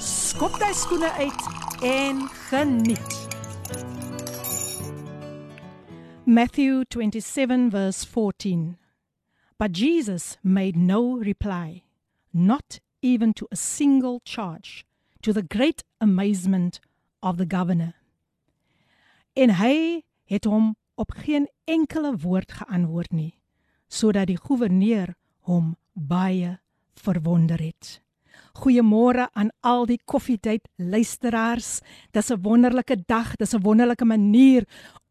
skop jy skoene uit en geniet. Matthew 27 verse 14. But Jesus made no reply, not even to a single charge, to the great amazement of the governor. En hy het hom op geen enkele woord geantwoord nie, sodat die goewerneur hom baie verwonder het. Goeiemôre aan al die koffietyd luisteraars. Dis 'n wonderlike dag, dis 'n wonderlike manier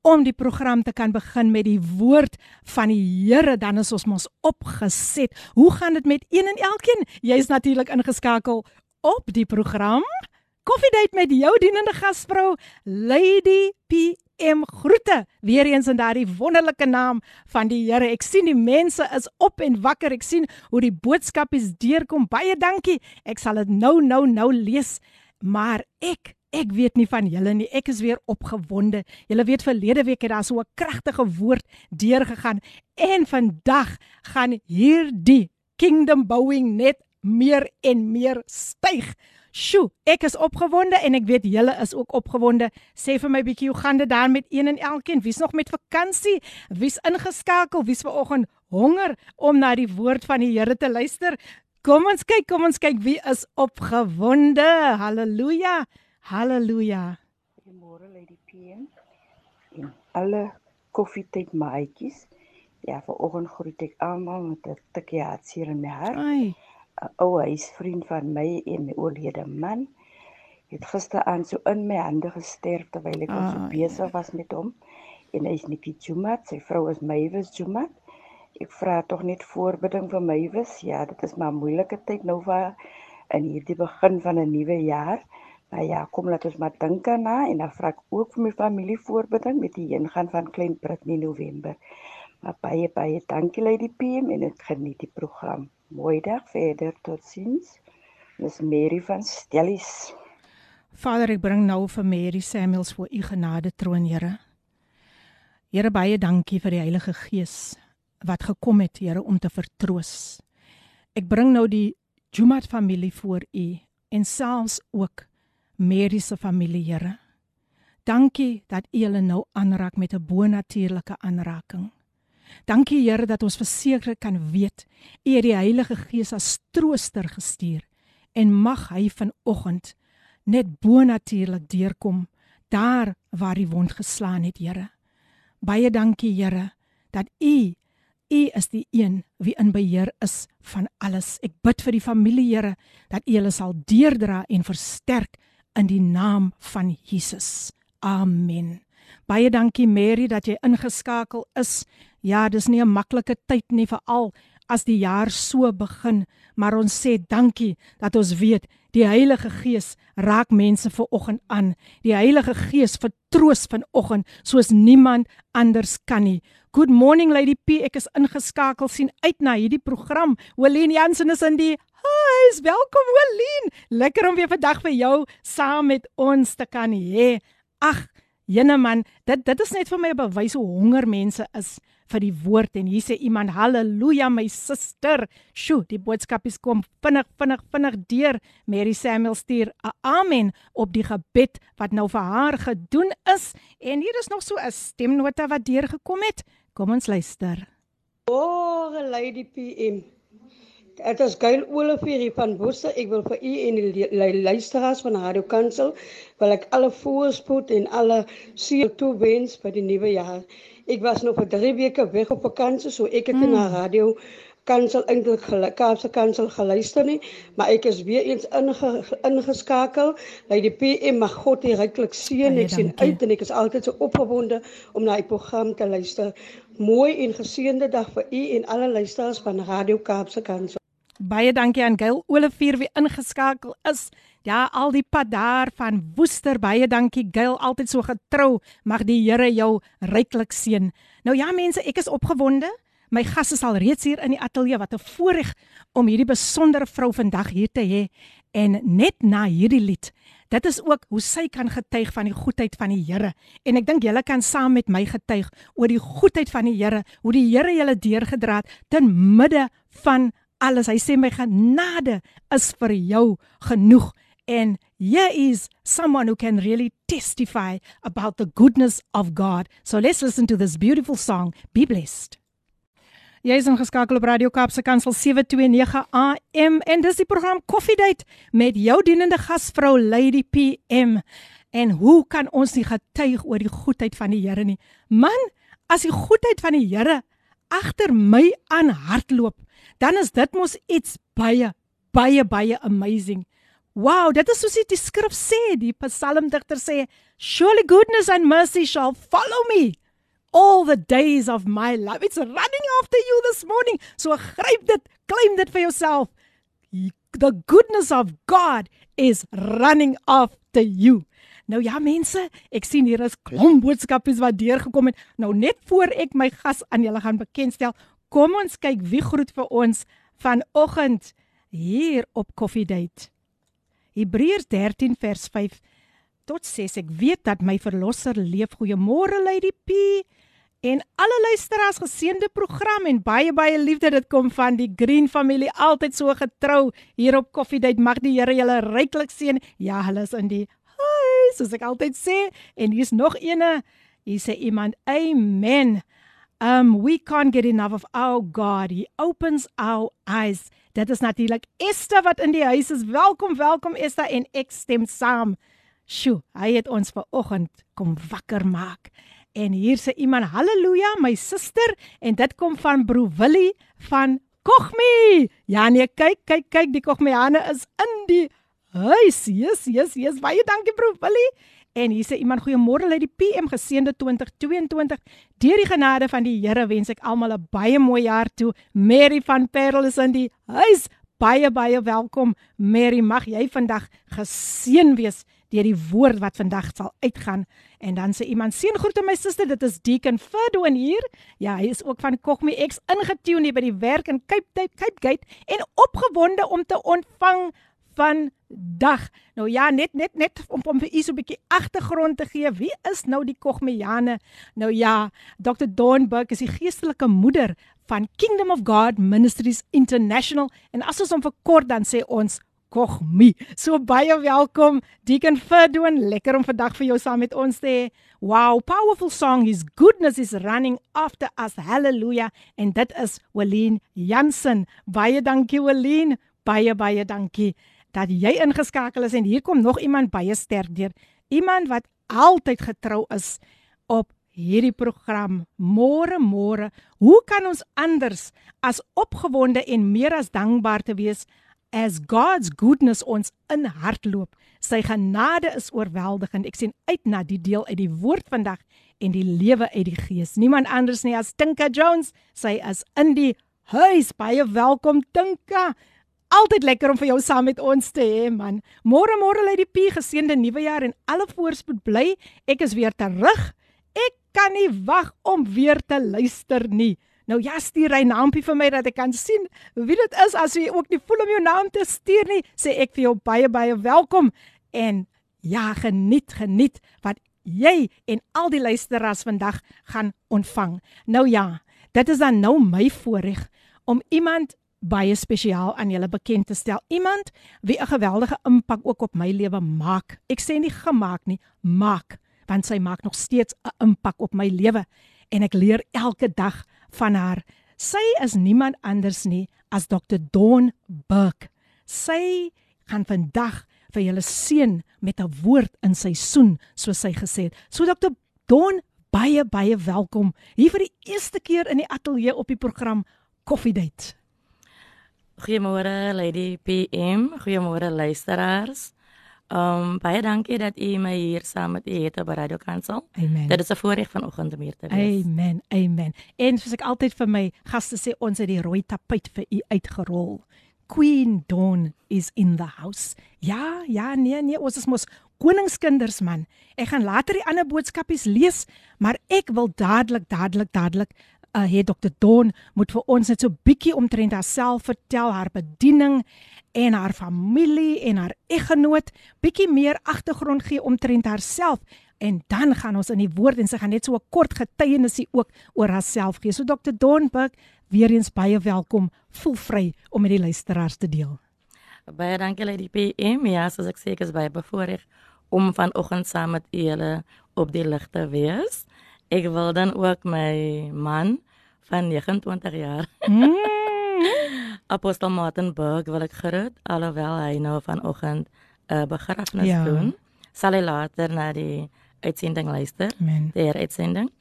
om die program te kan begin met die woord van die Here. Dan is ons mos opgeset. Hoe gaan dit met een en elkeen? Jy's natuurlik ingeskakel op die program Koffiedייט met jou dienende gasvrou Lady PM groete weer eens in daardie wonderlike naam van die Here. Ek sien die mense is op en wakker. Ek sien hoe die boodskapies deurkom. Baie dankie. Ek sal dit nou nou nou lees. Maar ek ek weet nie van julle nie. Ek is weer opgewonde. Julle weet verlede week het daar so 'n kragtige woord deurgegaan en vandag gaan hierdie kingdom bouing net meer en meer styg. Sjoe, ek is opgewonde en ek weet julle is ook opgewonde. Sê vir my bietjie, hoe gaan dit daar met een en elkeen? Wie's nog met vakansie? Wie's ingeskakel? Wie's vanoggend honger om na die woord van die Here te luister? Kom ons kyk, kom ons kyk wie is opgewonde. Halleluja. Halleluja. Goeiemôre Lady PM. En alle koffietyd maatjies. Ja, vanoggend groet ek almal met 'n tikkie hartseer in my hart. Ai. 'n ou huisvriend van my en my oorlede man het gisteraand so in my hande gesterf terwyl ek ah, so besig ja. was met hom. En hy is Nikki Jumat sy vrou is Maywis Jumat. Ek vra tog net voorbidding vir Maywis ja dit is maar 'n moeilike tyd nou vir in hierdie begin van 'n nuwe jaar. Maar ja kom laat ons maar dink aan na en dan vra ek ook vir my familie voorbidding met die heengaan van Klein Britney November maar baie baie dankie Lady PM en ek geniet die program Mooi dag verder totsiens. Dis Mary van Stellies. Vader, ek bring nou vir Mary Samuels voor u genade troon, Here. Here baie dankie vir die Heilige Gees wat gekom het, Here, om te vertroos. Ek bring nou die Jumat familie voor u en selfs ook Mary se familie, Here. Dankie dat u hulle nou aanraak met 'n bonatuurlike aanraking. Dankie Here dat ons verseker kan weet U het die Heilige Gees as trooster gestuur en mag hy vanoggend net bonatuurlik deurkom daar waar die wond geslaan het Here. Baie dankie Here dat U U is die een wie in beheer is van alles. Ek bid vir die familie Here dat U hulle sal deurdra en versterk in die naam van Jesus. Amen. Baie dankie Mary dat jy ingeskakel is. Ja, dis nie 'n maklike tyd nie veral as die jaar so begin, maar ons sê dankie dat ons weet die Heilige Gees raak mense ver oggend aan. Die Heilige Gees vertroos vanoggend soos niemand anders kan nie. Good morning Lady P, ek is ingeskakel sien uit na hierdie program. Helene Jansen is in die huis. Welkom Helene. Lekker om weer vandag vir jou saam met ons te kan hê. Ag, jene man, dit dit is net vir my 'n bewys hoe honger mense is vir die woord en hier sê iemand haleluja my suster. Sjoe, die boodskap is kom vinnig vinnig vinnig deur. Mary Samuel stuur 'n amen op die gebed wat nou vir haar gedoen is en hier is nog so 'n stemnota wat deurgekom het. Kom ons luister. O, oh, Lady PM. Dit is Gail Olivier van Bosse. Ek wil vir u en die luisteraars van Radio Kansel wil ek alle voorspoed en alle seën toewens vir die nuwe jaar. Ek was nog vir 3 weke weg op vakansie, so ek het mm. na radio kansel eintlik Kaapse kansel geluister nie, maar ek is weer eens inge, ingeskakel. Lei die PM mag God hier ryklik seën. Ek sien uit en ek is altyd so opgewonde om na die program te luister. Mooi en geseënde dag vir u en alle luisteraars van Radio Kaapse Kansel. Baie dankie aan Gail Olivier wie ingeskakel is. Ja, al die pad daar van Woester. Baie dankie Gail, altyd so getrou. Mag die Here jou ryklik seën. Nou ja mense, ek is opgewonde. My gas is al reeds hier in die ateljee. Wat 'n voorreg om hierdie besondere vrou vandag hier te hê. En net na hierdie lied Dit is ook hoe sy kan getuig van die goedheid van die Here. En ek dink julle kan saam met my getuig oor die goedheid van die Here, hoe die Here julle deurgedra het ten midde van alles. Hy sê my genade is vir jou genoeg. And here is someone who can really testify about the goodness of God. So let's listen to this beautiful song. Be blessed. Jy is ingeskakel op Radio Kaapse Kansel 729 AM en dis die program Coffee Date met jou dienende gasvrou Lady PM. En hoe kan ons nie getuig oor die goedheid van die Here nie? Man, as die goedheid van die Here agter my aan hardloop, dan is dit mos iets baie baie baie amazing. Wow, dit is soos die skrif sê, die psalmdigter sê, surely goodness and mercy shall follow me all the days of my life. It's running after you this morning. So gryp dit, claim dit vir jouself. The goodness of God is running after you. Nou ja mense, ek sien hier is klomp boodskapies wat deurgekom het. Nou net voor ek my gas aan julle gaan bekendstel, kom ons kyk wie groet vir ons vanoggend hier op Coffee Date. Hebreërs 13 vers 5 tot 6. Ek weet dat my verlosser leef. Goeiemôre Lady P. En alle luisteraars geseënde program en baie baie liefde dit kom van die Green familie altyd so getrou hier op Coffee Date mag die Here julle ryklik seën. Ja, hulle is in die huis soos ek altyd sê en hier's nog eene. Hier sê iemand amen. Um we can't get enough of our God. He opens our eyes. Dit is natuurlik Esther wat in die huis is. Welkom, welkom Esther en ek stem saam. Sjoe, hy het ons ver oggend kom wakker maak. En hier sê iemand haleluja, my suster en dit kom van broer Willie van Kogmi. Ja nee, kyk, kyk, kyk, die Kogmiane is in die huis. Yes, yes, yes. Baie dankie broer Willie. En hier sê iemand goeiemôre uit die PM geseënde 2022. Deur die genade van die Here wens ek almal 'n baie mooi jaar toe. Mary van Parel is in die huis. Baie baie welkom Mary. Mag jy vandag geseën wees deur die woord wat vandag sal uitgaan. En dan sê iemand: "Seën groete my suster, dit is Deacon Ferdwin hier." Ja, hy is ook van Kogmi X ingetune by die werk in Cape Town, Cape Gate en opgewonde om te ontvang van dag. Nou ja, net net net om om vir u so 'n bietjie agtergrond te gee. Wie is nou die Kogmiane? Nou ja, Dr. Dawn Burke is die geestelike moeder van Kingdom of God Ministries International en as ons hom verkort dan sê ons Kogmi. So baie welkom Deacon Ferdwin, lekker om vandag vir jou saam met ons te hê. Wow, powerful song. His goodness is running after us. Hallelujah. En dit is Wellien Jansen. Baie dankie Wellien. Baie baie dankie dat jy ingeskakel is en hier kom nog iemand baie sterk deur. Iemand wat altyd getrou is op hierdie program. Môre môre, hoe kan ons anders as opgewonde en meer as dankbaar te wees as God's goodness ons in hardloop. Sy genade is oorweldigend. Ek sien uit na die deel uit die woord vandag en die lewe uit die gees. Niemand anders nie as Tinka Jones. Sy is in die huis. Baie welkom Tinka. Altyd lekker om vir jou saam met ons te hê, man. Môre môre lê die P geseënde nuwe jaar en alle voorspoed bly. Ek is weer terug. Ek kan nie wag om weer te luister nie. Nou ja, stuur hy naampie vir my dat ek kan sien wie dit is as jy ook nie voel om jou naam te stuur nie, sê ek vir jou baie baie welkom en ja, geniet geniet wat jy en al die luisteraars vandag gaan ontvang. Nou ja, dit is dan nou my voorreg om iemand baie spesiaal aan julle bekend te stel. Iemand wie 'n geweldige impak ook op my lewe maak. Ek sê nie gemaak nie, maak, want sy maak nog steeds 'n impak op my lewe en ek leer elke dag van haar. Sy is niemand anders nie as Dr. Dawn Burke. Sy gaan vandag vir julle seën met 'n woord in seisoen, soos sy gesê het. So Dr. Dawn, baie baie welkom hier vir die eerste keer in die ateljee op die program Coffee Date. Goeiemôre Lady PM, goeiemôre luisteraars. Um baie dankie dat u my hier saam met u het op Radio Kansel. Amen. Dit is 'n voorreg vanoggend om hier te wees. Amen. Amen. En soos ek altyd vir my gaste sê, ons het die rooi tapuit vir u uitgerol. Queen Dawn is in the house. Ja, ja, nee, nee, ons is mos koningskinders man. Ek gaan later die ander boodskapies lees, maar ek wil dadelik, dadelik, dadelik uh het Dr. Dawn moet vir ons net so bietjie omtrent haarself vertel, haar bediening en haar familie en haar eggenoot, bietjie meer agtergrond gee omtrent haarself en dan gaan ons in die woord en sy gaan net so 'n kort getuienisie ook oor haarself gee. So Dr. Dawn Burke, weer eens baie welkom. Voel vry om met die luisteraars te deel. Baie dankie Lady PM. Ja, soos ek sê, ek is baie bevoorreg om vanoggend saam met julle op die lig te wees. Ek wil dan ook my man van 29 jaar. Mm. Apostel Martin Burg wil ek groet alhoewel hy nou vanoggend 'n uh, begrafnis ja. doen. Sal hy later na die uitsending luister. Amen. Die uitsending.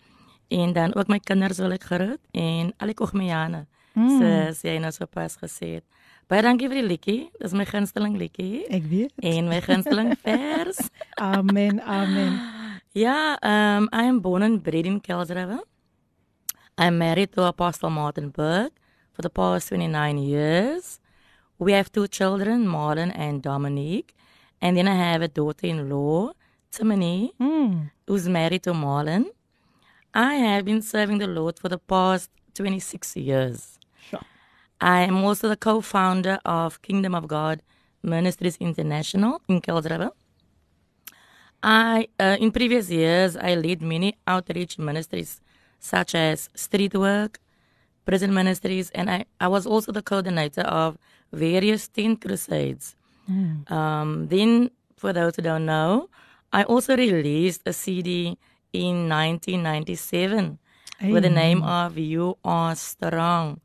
En dan ook my kinders wil ek groet en al die kogmeyane. Mm. So sy het nou so pas gesê het. Baie dankie vir die liedjie. Dis my gunsteling liedjie. Ek weet. En my gunsteling vers. amen. Amen. Yeah, um, I am born and bred in Kuils River. I'm married to Apostle Martin Burke for the past 29 years. We have two children, Marlon and Dominique. And then I have a daughter-in-law, Timony, mm. who's married to Marlon. I have been serving the Lord for the past 26 years. Sure. I am also the co-founder of Kingdom of God Ministries International in Kuils River. I, uh, in previous years, I led many outreach ministries, such as street work, prison ministries, and I, I was also the coordinator of various teen crusades. Mm. Um, then, for those who don't know, I also released a CD in 1997 Amen. with the name of You Are Strong.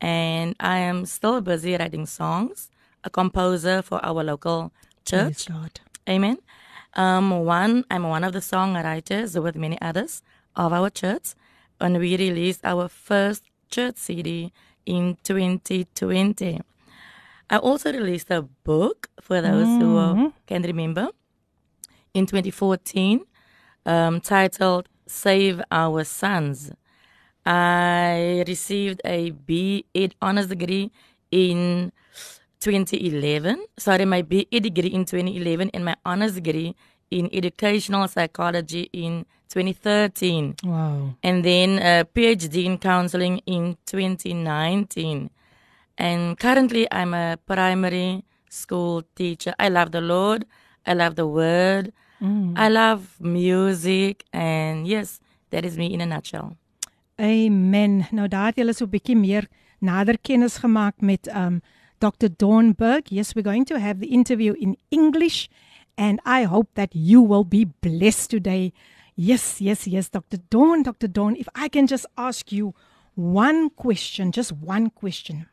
And I am still busy writing songs, a composer for our local church. Amen. Um, one, I'm one of the songwriters with many others of our church, and we released our first church CD in 2020. I also released a book for those mm-hmm. who can remember in 2014 um, titled Save Our Sons. I received a B.Ed honors degree in 2011. Sorry, my BA degree in 2011 and my honors degree in educational psychology in 2013. Wow. And then a PhD in counseling in 2019. And currently I'm a primary school teacher. I love the Lord. I love the word. Mm. I love music and yes, that is me in a nutshell. Amen. Nou daar het julle so 'n bietjie meer nader kennis gemaak met um Dr. Dawn Burke. Yes, we're going to have the interview in English, and I hope that you will be blessed today. Yes, yes, yes, Dr. Dawn, Dr. Dawn, if I can just ask you one question, just one question.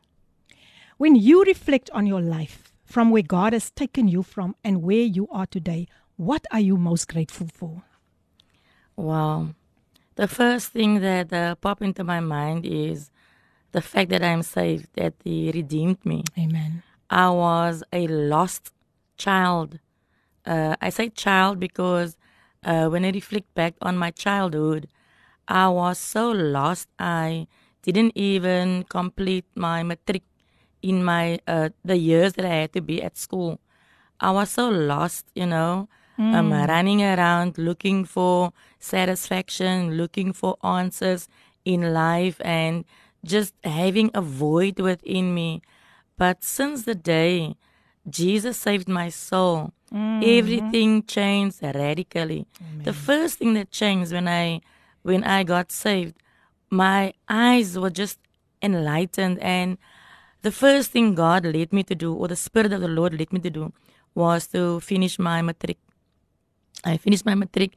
When you reflect on your life, from where God has taken you from and where you are today, what are you most grateful for? Well, The first thing that uh, pop into my mind is the fact that I'm saved, that He redeemed me. Amen. I was a lost child. Uh, I say child because uh, when I reflect back on my childhood, I was so lost. I didn't even complete my matric in my uh, the years that I had to be at school. I was so lost, you know, mm. um, running around looking for satisfaction, looking for answers in life, and just having a void within me. But since the day Jesus saved my soul, mm-hmm. everything changed radically. Amen. The first thing that changed when I when I got saved, my eyes were just enlightened and the first thing God led me to do or the spirit of the Lord led me to do was to finish my matric. I finished my matric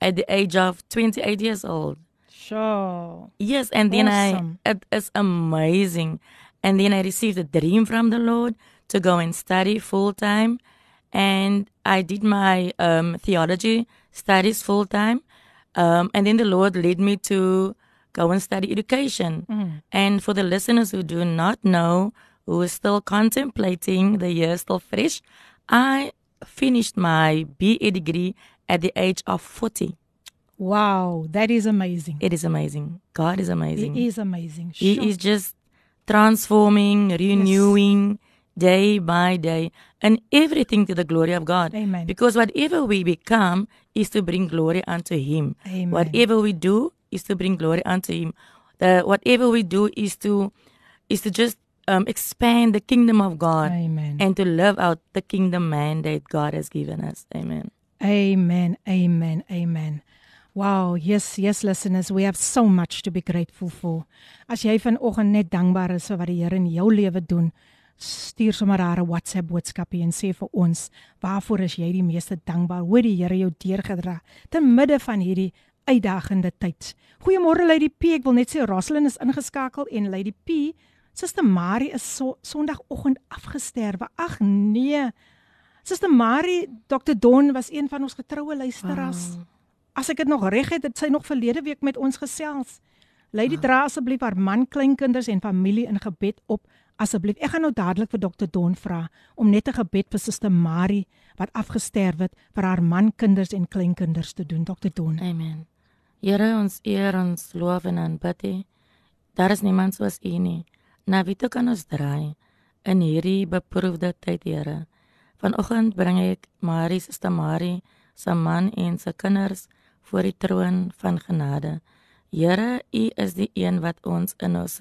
at the age of 28 years old. Sure. Yes, and then awesome. I it is amazing. And then I received a dream from the Lord to go and study full time, and I did my um, theology studies full time. Um, and then the Lord led me to go and study education. Mm. And for the listeners who do not know, who is still contemplating the year still fresh, I finished my BA degree at the age of 40. Wow, that is amazing. It is amazing. God is amazing. He is amazing. Sure. He is just transforming, renewing, yes. day by day, and everything to the glory of God. Amen. Because whatever we become is to bring glory unto Him. Amen. Whatever we do is to bring glory unto Him. The whatever we do is to is to just um, expand the kingdom of God Amen. and to live out the kingdom mandate God has given us. Amen. Amen. Amen. Amen. Wow, yes, yes listeners, we have so much to be grateful for. As jy vanoggend net dankbaar is vir wat die Here in jou lewe doen, stuur sommer haar 'n WhatsApp boodskapie en sê vir ons, waarvoor is jy die meeste dankbaar? Hoe die Here jou deurgedra te midde van hierdie uitdagende tyd. Goeiemôre Lady P, ek wil net sê Roslyn is ingeskakel en Lady P, Suster Marie is so, Sondagoggend afgesterwe. Ag nee. Suster Marie, Dr Don was een van ons getroue luisteraars. Wow. As ek dit nog reg het, het sy nog verlede week met ons gesels. Lady wow. dra asseblief haar man, kleinkinders en familie in gebed op. Asseblief, ek gaan nou dadelik vir Dr Don vra om net 'n gebed vir Suster Marie wat afgesterwe het vir haar man, kinders en kleinkinders te doen. Dr Don. Amen. Here ons eer ons loof en aanbid U. Daar is niemand soos U nie. Na wie toe kan ons draai in hierdie beproefde tyd, Here? Vanoggend bring ek Marie se Marie, se man en se kinders voor die troon van genade. Here, U is die een wat ons in ons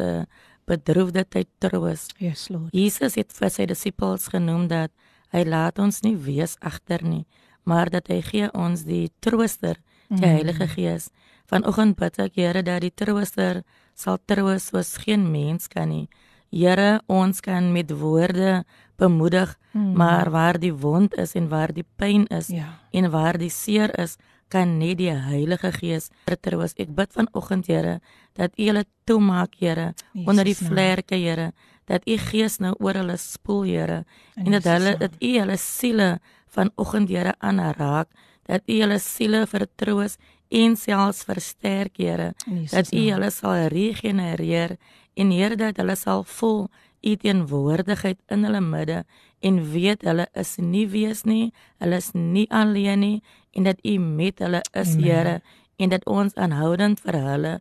bedroefde tyd troos. Yes, Lord. Jesus het vir sy disippels genoem dat hy laat ons nie wees agter nie, maar dat hy gee ons die trooster, die mm. Heilige Gees. Vanoggend bid ek Here dat die trooster sal troos soos geen mens kan nie. Here, ons kan met woorde bemoedig, mm. maar waar die wond is en waar die pyn is ja. en waar die seer is, kan net die Heilige Gees vertroos. Ek bid vanoggend, Here, dat U hulle toemaak, Here, onder die vlerke, Here, dat U Gees nou oor hulle spoel, Here, en dat hulle dat U hulle siele vanoggend, Here, aanraak, dat U hulle siele vertroos en selfs versterk, Here, dat U hulle sal regenereer en Here dat hulle sal voel u teenwoordigheid in hulle midde en weet hulle is nie wees nie, hulle is nie alleen nie en dat u met hulle is, Here, en dat ons aanhoudend vir hulle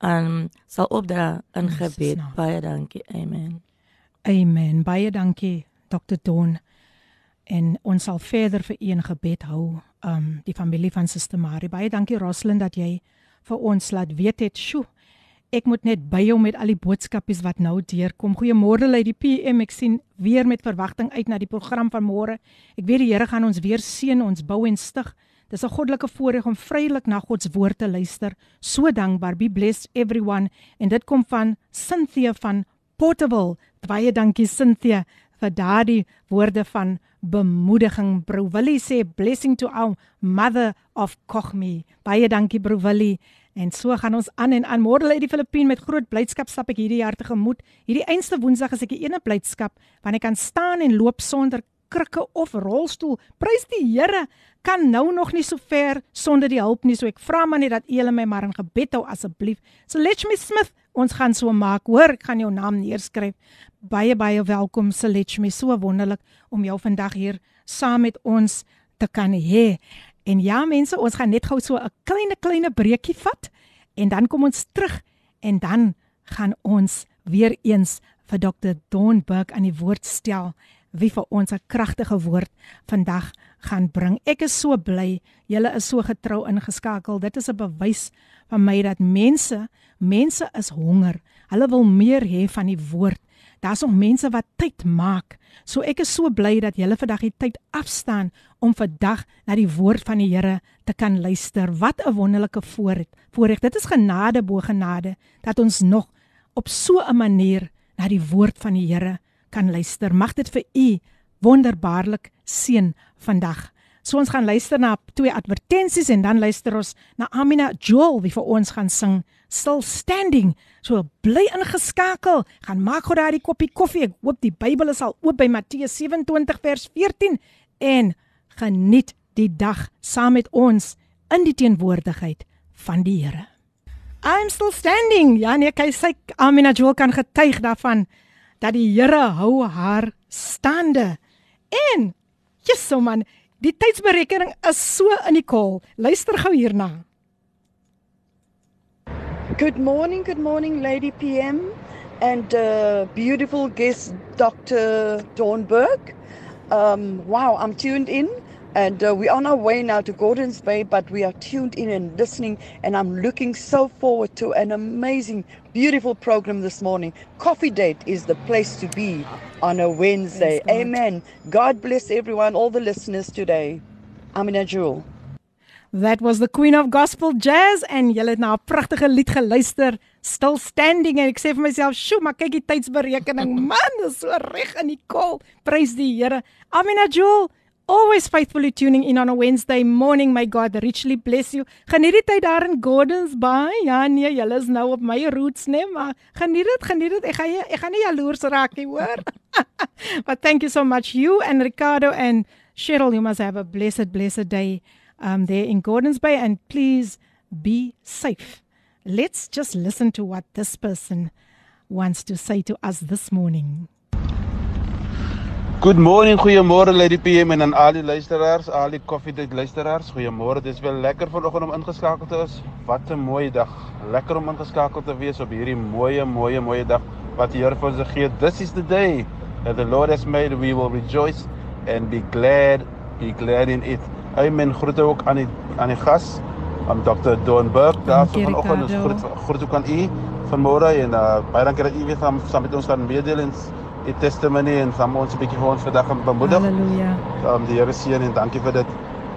um sal opdra in gebed. Baie dankie. Amen. Amen. Baie dankie Dr. Don. En ons sal verder vir in gebed hou. Um die familie van Suster Marie. Baie dankie Rosalind dat jy vir ons laat weet het. Sjoe. Ek moet net by jou met al die boodskapies wat nou deurkom. Goeiemôre uit die PM. Ek sien weer met verwagting uit na die program van môre. Ek weet die Here gaan ons weer seën, ons bou en stig. Dis 'n goddelike voorreg om vrylik na God se woord te luister. So dankbaar. Be blessed everyone. En dit kom van Cynthia van Portable. Baie dankie Cynthia vir daardie woorde van bemoediging. Bro Willie sê blessing to our mother of Kochme. Baie dankie Bro Willie. En so gaan ons aan en aan môre uit die Filippine met groot blydskap stap ek hierdie jaar tegemoet. Hierdie einste Woensdag is ek die ene blydskap want ek kan staan en loop sonder krikke of rolstoel. Prys die Here. Kan nou nog nie so ver sonder die hulp nie. So ek vra maar net dat u my maar in gebed hou asseblief. So Letchme Smith, ons gaan so maak. Hoor, ek gaan jou naam neerskryf. Baie baie welkom Letchme. So wonderlik om jou vandag hier saam met ons te kan hê. En ja mense, ons gaan net gou so 'n klein klein breekie vat en dan kom ons terug en dan gaan ons weer eens vir Dr. Don Burke aan die woord stel wie vir ons 'n kragtige woord vandag gaan bring. Ek is so bly julle is so getrou ingeskakel. Dit is 'n bewys van my dat mense, mense is honger. Hulle wil meer hê van die woord. Daar's nog mense wat tyd maak. So ek is so bly dat julle vandag die tyd afstaan om vandag na die woord van die Here te kan luister. Wat 'n wonderlike voorreg. Voorreg. Dit is genade bo genade dat ons nog op so 'n manier na die woord van die Here kan luister. Mag dit vir u wonderbaarlik seën vandag. So ons gaan luister na twee advertensies en dan luister ons na Amina Joel wie vir ons gaan sing Still Standing. So bly ingeskakel. Gaan maak gou daai koppie koffie. Ek hoop die Bybel is al oop by Matteus 27 vers 14 en geniet die dag saam met ons in die teenwoordigheid van die Here. I'm still standing. Ja nee, kyk sy Amina Joel kan getuig daarvan dat die Here hou haar staande. En Jesus man, die tydsberekening is so in die kol. Luister gou hierna. Good morning, good morning, Lady PM. and uh, beautiful guest, Dr. Dornberg. Um, wow, I'm tuned in. And uh, we're on our way now to Gordons Bay, but we are tuned in and listening. And I'm looking so forward to an amazing, beautiful program this morning. Coffee Date is the place to be on a Wednesday. Yes, Amen. God bless everyone, all the listeners today. Amina Jewel. That was the Queen of Gospel Jazz en jy het na 'n pragtige lied geluister, Still Standing en ek sê vir myself, "Sjoe, maar kyk die tydsberekening, man, dis so reg in die kol." Prys die Here. Amina Jewel, always faithfully tuning in on a Wednesday morning. May God richly bless you. Geniet die tyd daar in Gordons Bay. Ja nee, julle is nou op my roots, nee, maar geniet dit, geniet dit. Ek gaan ek gaan nie jaloers raak nie, hoor. But thank you so much you and Ricardo and Cheryl, you must have a blessed blessed day um there in Gordons Bay and please be safe. Let's just listen to what this person wants to say to us this morning. Good morning, goeiemôre Lady PM en aan al die luisteraars, al die koffiedייט luisteraars. Goeiemôre. Dit is wel lekker vanoggend om ingeskakel te wees. Wat 'n mooi dag. Lekker om ingeskakel te wees op hierdie mooie, mooie, mooie dag wat die Here vir ons gee. This is the day that the Lord has made. We will rejoice and be glad, be glad in it. Amen. Groete ook aan die aan die gas, aan Dr. Don Burke daar Dankie, vanoggend. Ons Ricardo. groet groet ook aan u vanmôre en uh, baie dankie dat u weer saam saam met ons gaan meedeel en die testimony en saam ons 'n bietjie vir ons vandag gaan bemoedig. Halleluja. Um, die Here seën en dankie vir dit.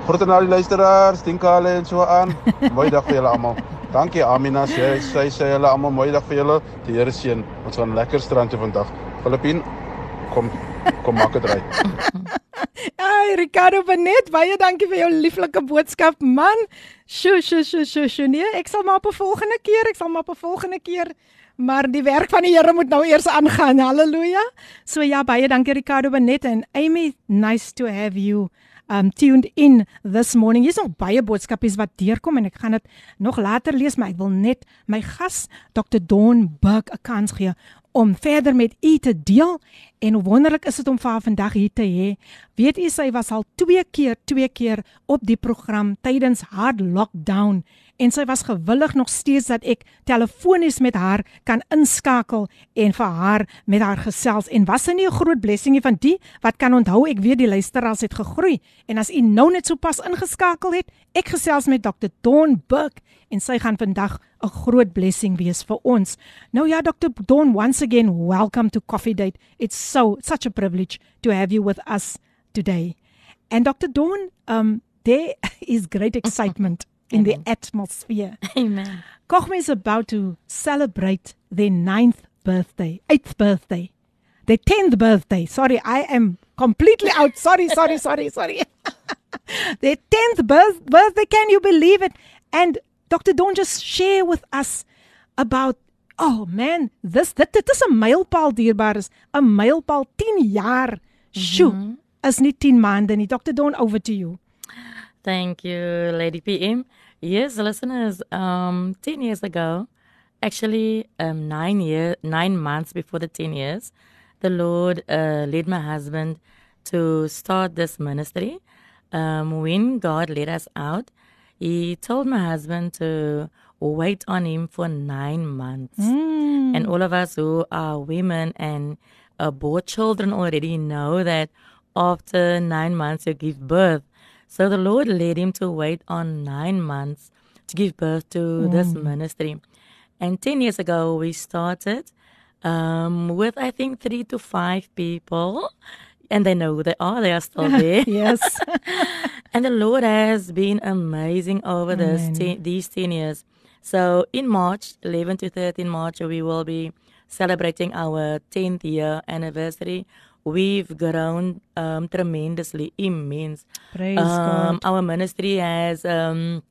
Groete aan al die luisteraars, Tinkale en so aan. Mooi dag vir julle almal. Dankie Amina, sy sy sê julle almal mooi dag vir julle. Die Here seën. Ons gaan lekker strand toe vandag. Filippin, kom kom maak dit reg. Ai Ricardo Benet, baie dankie vir jou lieflike boodskap, man. Sjoe, sjoe, sjoe, sjoe, sjoe. Nee, ek sal maar op 'n volgende keer, ek sal maar op 'n volgende keer. Maar die werk van die Here moet nou eers aangaan. Halleluja. So ja, baie dankie Ricardo Benet en Amy, nice to have you um tuned in this morning. Hier's nog baie boodskapies wat deurkom en ek gaan dit nog later lees, maar ek wil net my gas Dr. Dawn Burke 'n kans gee om verder met u te deel en wonderlik is dit om vir haar vandag hier te hê. Weet u sy was al twee keer, twee keer op die program tydens hard lockdown en sy was gewillig nog steeds dat ek telefonies met haar kan inskakel en vir haar met haar gesels en was sy nie 'n groot blessing nie van die wat kan onthou ek weet die luisteraars het gegroei en as u nou net so pas ingeskakel het ek gesels met Dr. Dawn Burke en sy gaan vandag 'n groot blessing wees vir ons. Nou ja Dr. Dawn once again welcome to Coffee Date. It's so such a privilege to have you with us today. And Dr. Dawn um there is great excitement in the atmosphere. Amen. Kogmi is about to celebrate their ninth birthday, eighth birthday, their tenth birthday. Sorry, I am completely out. Sorry, sorry, sorry, sorry. their tenth birth- birthday. Can you believe it? And Dr. Dawn just share with us about. Oh man, this dit dit is 'n mylpaal dierbaar is 'n mylpaal 10 jaar. Sjoe, mhm. is nie 10 maande nie. Dr. Dawn over to you. Thank you, Lady PM. Yes, listeners, um, 10 years ago, actually, um, nine year, nine months before the 10 years, the Lord uh, led my husband to start this ministry. Um, when God led us out, He told my husband to wait on Him for nine months. And all of us who are women and uh, bore children already know that after nine months you give birth. So the Lord led him to wait on nine months to give birth to this ministry. And 10 years ago, we started um, with, I think, three to five people. And they know who they are, they are still there. Yes. And the Lord has been amazing over this ten, these 10 years. So in March, 11 to 13 March, we will be celebrating our 10th year anniversary. We've grown um, tremendously, immense. Praise um, God. Our ministry has, um,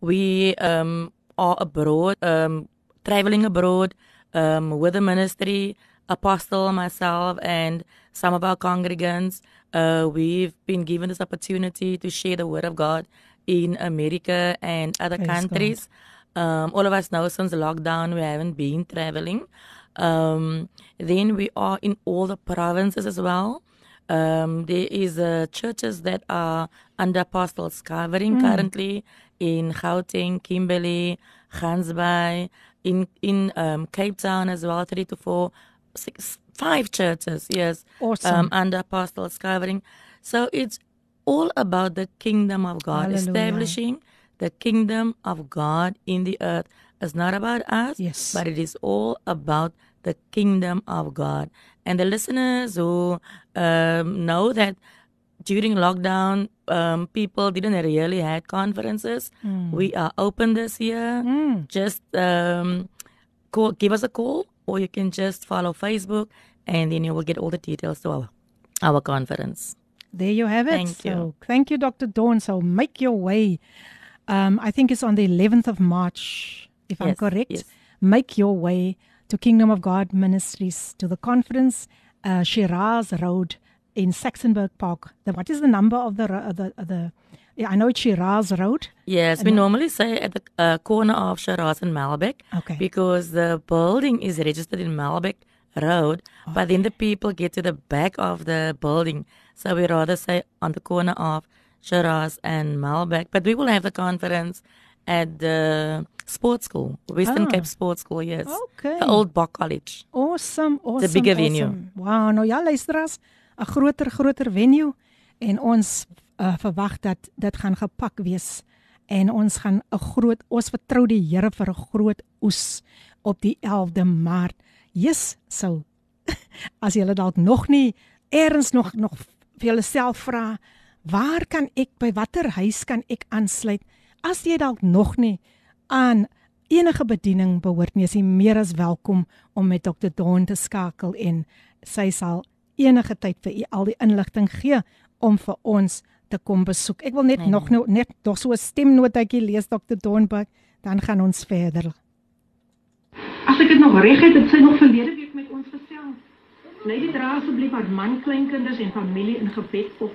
we um, are abroad, um, traveling abroad um, with the ministry, Apostle, myself, and some of our congregants. Uh, we've been given this opportunity to share the word of God in America and other Praise countries. Um, all of us know since lockdown we haven't been traveling. Um, then we are in all the provinces as well. Um, there is uh, churches that are under apostles covering currently in Gauteng, Kimberley, Gansbaai, in in um, Cape Town as well, three to four, six, five churches. Yes, Awesome. um, under apostles covering. So it's all about the kingdom of God, Hallelujah. establishing the kingdom of God in the earth. It's not about us, Yes. but it is all about the kingdom of God. And the listeners who um, know that during lockdown, um, people didn't really had conferences. We are open this year. Just um, call, give us a call, or you can just follow Facebook, and then you will get all the details to our, our conference. There you have it. Thank so, you. thank you, Dr. Dawn. So, make your way. Um, I think it's on the 11th of March, if I'm correct. yes. Make your way to Kingdom of God Ministries to the conference, uh, Shiraz Road in Saxenburg Park. The, what is the number of the uh, the uh, the? Yeah, I know it's Shiraz Road. Yes, we normally say at the uh, corner of Shiraz and Malbec Okay. because the building is registered in Malbec Road, but then the people get to the back of the building. So we rather say on the corner of Shiraz and Malbec. But we will have the conference at the sports school, Western Ah. Cape Sports School, yes. Okay. The old Bok College. Awesome, awesome. bigger awesome. venue. Wow, nou ja, luisteraars, 'n groter groter venue en ons uh, verwag dat dit gaan gepak wees en ons gaan 'n groot ons vertrou die Here vir 'n groot oes op die 11de Maart. Jesus, so as julle dalk nog nie eers nog nog vir julleself vra, waar kan ek by watter huis kan ek aansluit? As jy dalk nog nie aan enige bediening behoort nie, is jy meer as welkom om met Dr. Dawn te skakel en sy sal enige tyd vir u al die inligting gee om vir ons te kom besoek. Ek wil net Nee, nog nou net nog so 'n stemnotetjie lees Dr. Dawnberg, dan gaan ons verder. As ek dit nog reg het, het sy nog verlede week met ons gesels. Lady dra asseblief haar man, kleinkinders en familie in gebed op.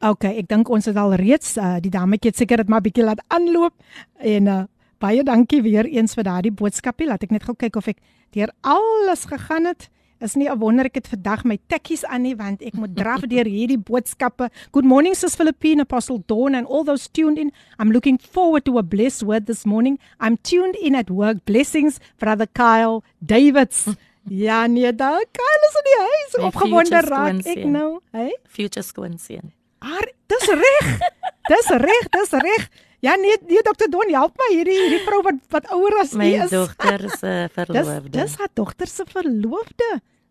Okay, ek dink ons het al reeds uh, die dametjie het seker dit maar bietjie laat aanloop en uh, baie dankie weer eens vir daardie boodskapie. Laat ek net gou kyk of ek deur alles gegaan het. Is nie 'n wonder ek het vandag my tekkies aan nie want ek moet draf deur hierdie boodskappe. Good morning sis Philippine Apostle Dawn and all those tuned in. I'm looking forward to a blessed word this morning. I'm tuned in at work. Blessings brother Kyle Davids. Ja nee, daar Kyle is in die huis. Opgewonde raak ek skoonseun. nou. Hey? Future skoonseun. Haar, dis reg. dis reg, dis reg. Ja nee, nee Dr. Don, help my hierdie hierdie vrou wat wat ouer as My is. dogter se dis verloofde. dis haar dogter se verloofde.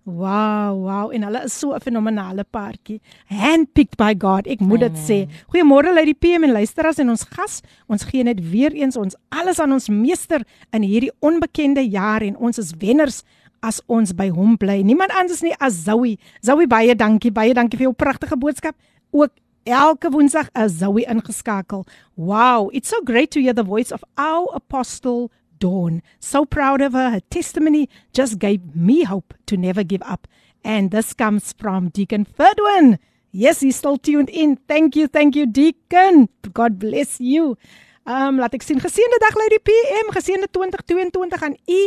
Wow, wow en hulle is so 'n fenominale paartjie. Handpicked by God. Ek moet dit sê. Goeiemôre Lady PM en luisteraars en ons gas. Ons gee net weer eens ons alles aan ons meester in hierdie onbekende jaar en ons is wenners as ons by hom bly. Niemand anders nie as Zoe. Zoe baie dankie. Baie dankie vir jou pragtige boodskap. Ook elke woensdag is Zoe ingeskakel. Wow, it's so great to hear the voice of our apostle Dawn. So proud of her. Her testimony just gave me hope to never give up. And this comes from Deacon Ferdwin. Yes, he's still tuned in. Thank you, thank you, Deacon. God bless you. Um, laat ek sien. Geseënde dag Lady PM, geseënde 2022 aan u.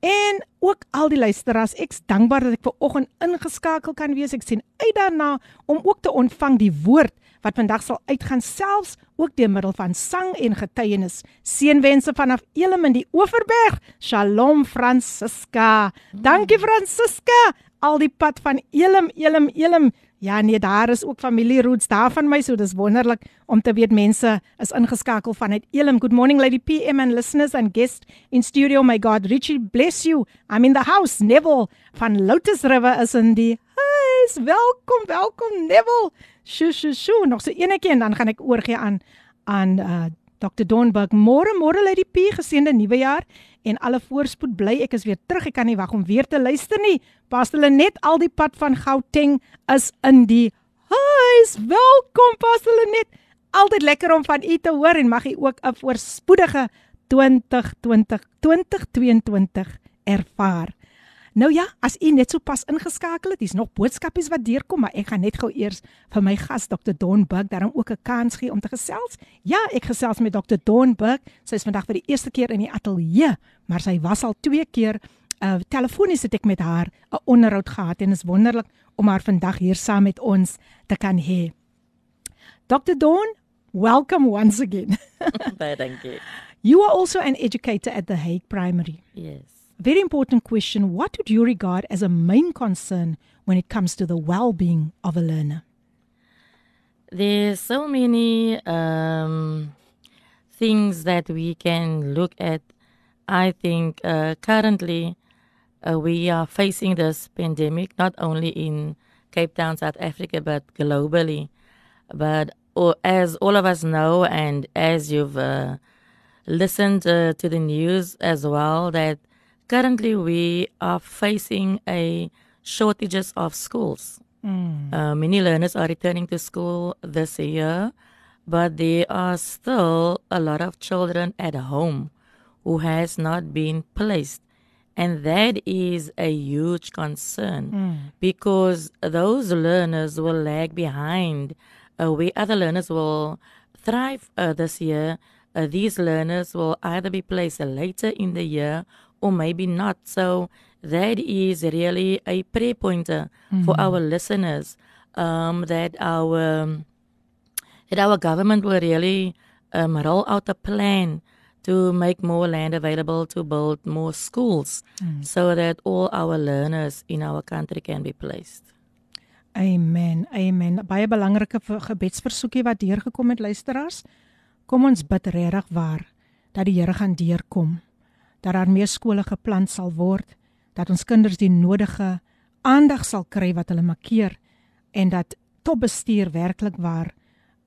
En ook al die luisteraars, ek's dankbaar dat ek ver oggend ingeskakel kan wees. Ek sien uit daarna om ook te ontvang die woord wat vandag sal uitgaan selfs ook deur middel van sang en getuienis. Seënwense vanaf Elim in die Oeverberg. Shalom Francisca. Dankie Francisca. Al die pad van Elim, Elim, Elim. Ja nee, daar is ook familie roots daar van my, so dis wonderlik om te weet mense is ingeskakel vanuit Elim. Good morning Lady PM and listeners and guests in studio. May God richly bless you. I'm in the house. Neville van Lotus River is in die huis. Welkom, welkom Neville. Sjoe, sjoe, sjoe. Nog so enetjie en dan gaan ek oorgie aan aan uh, Dr. Donberg. Môre, môre Lady P, geseënde nuwe jaar en alle voorspoed bly. Ek is weer terug. Ek kan nie wag om weer te luister nie. Pas hulle net al die pad van Gauteng is in die huis. Welkom pas hulle net. Altyd lekker om van u te hoor en mag u ook 'n voorspoedige 2020 2022 ervaar. Nou ja, as u net so pas ingeskakel het, dis nog boodskapies wat deurkom, maar ek gaan net gou eers vir my gas Dr. Don Burg daarom ook 'n kans gee om te gesels. Ja, ek gesels met Dr. Don Burg. Sy is vandag vir die eerste keer in die ateljee, maar sy was al twee keer uh telefonies het ek met haar 'n onderhoud gehad en is wonderlik om haar vandag hier saam met ons te kan hê. Dr. Don, welcome once again. Baie dankie. You are also an educator at the Hague Primary. Yes. Very important question. What would you regard as a main concern when it comes to the well being of a learner? There's so many um, things that we can look at. I think uh, currently uh, we are facing this pandemic not only in Cape Town, South Africa, but globally. But uh, as all of us know, and as you've uh, listened uh, to the news as well, that currently we are facing a shortages of schools. Mm. Uh, many learners are returning to school this year, but there are still a lot of children at home who has not been placed. And that is a huge concern Mm. because those learners will lag behind uh, where other learners will thrive uh, this year. Uh, these learners will either be placed later in the year or maybe not. So that is really a prayer pointer for our listeners um, that our that our government will really um, roll out a plan to make more land available to build more schools so that all our learners in our country can be placed. Amen. Amen. Baie belangrike gebedsversoekie wat deurgekom het luisteraars. Kom ons bid regtig waar dat die Here gaan deurkom. Dat daar meer skole geplant sal word, dat ons kinders die nodige aandag sal kry wat hulle makkeer en dat topbestuur werklik waar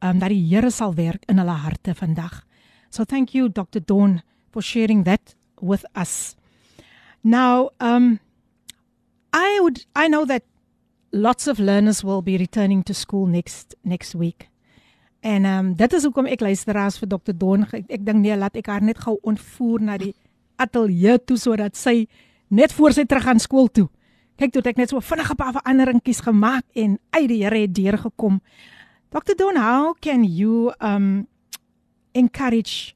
um, dat die Here sal werk in hulle harte vandag. So thank you Dr. Dawn for sharing that with us. Now, um I would I know that lots of learners will be returning to school next next week. En ehm um, dit is hoekom ek luisteraars vir Dr. Don ek, ek dink nee laat ek haar net gou ontvoer na die ateljee toe sodat sy net voor sy terug gaan skool toe. Kyk toe ek net so vinnig 'n paar veranderingkies gemaak en uit die Here het deurgekom. Dr. Don, how can you um encourage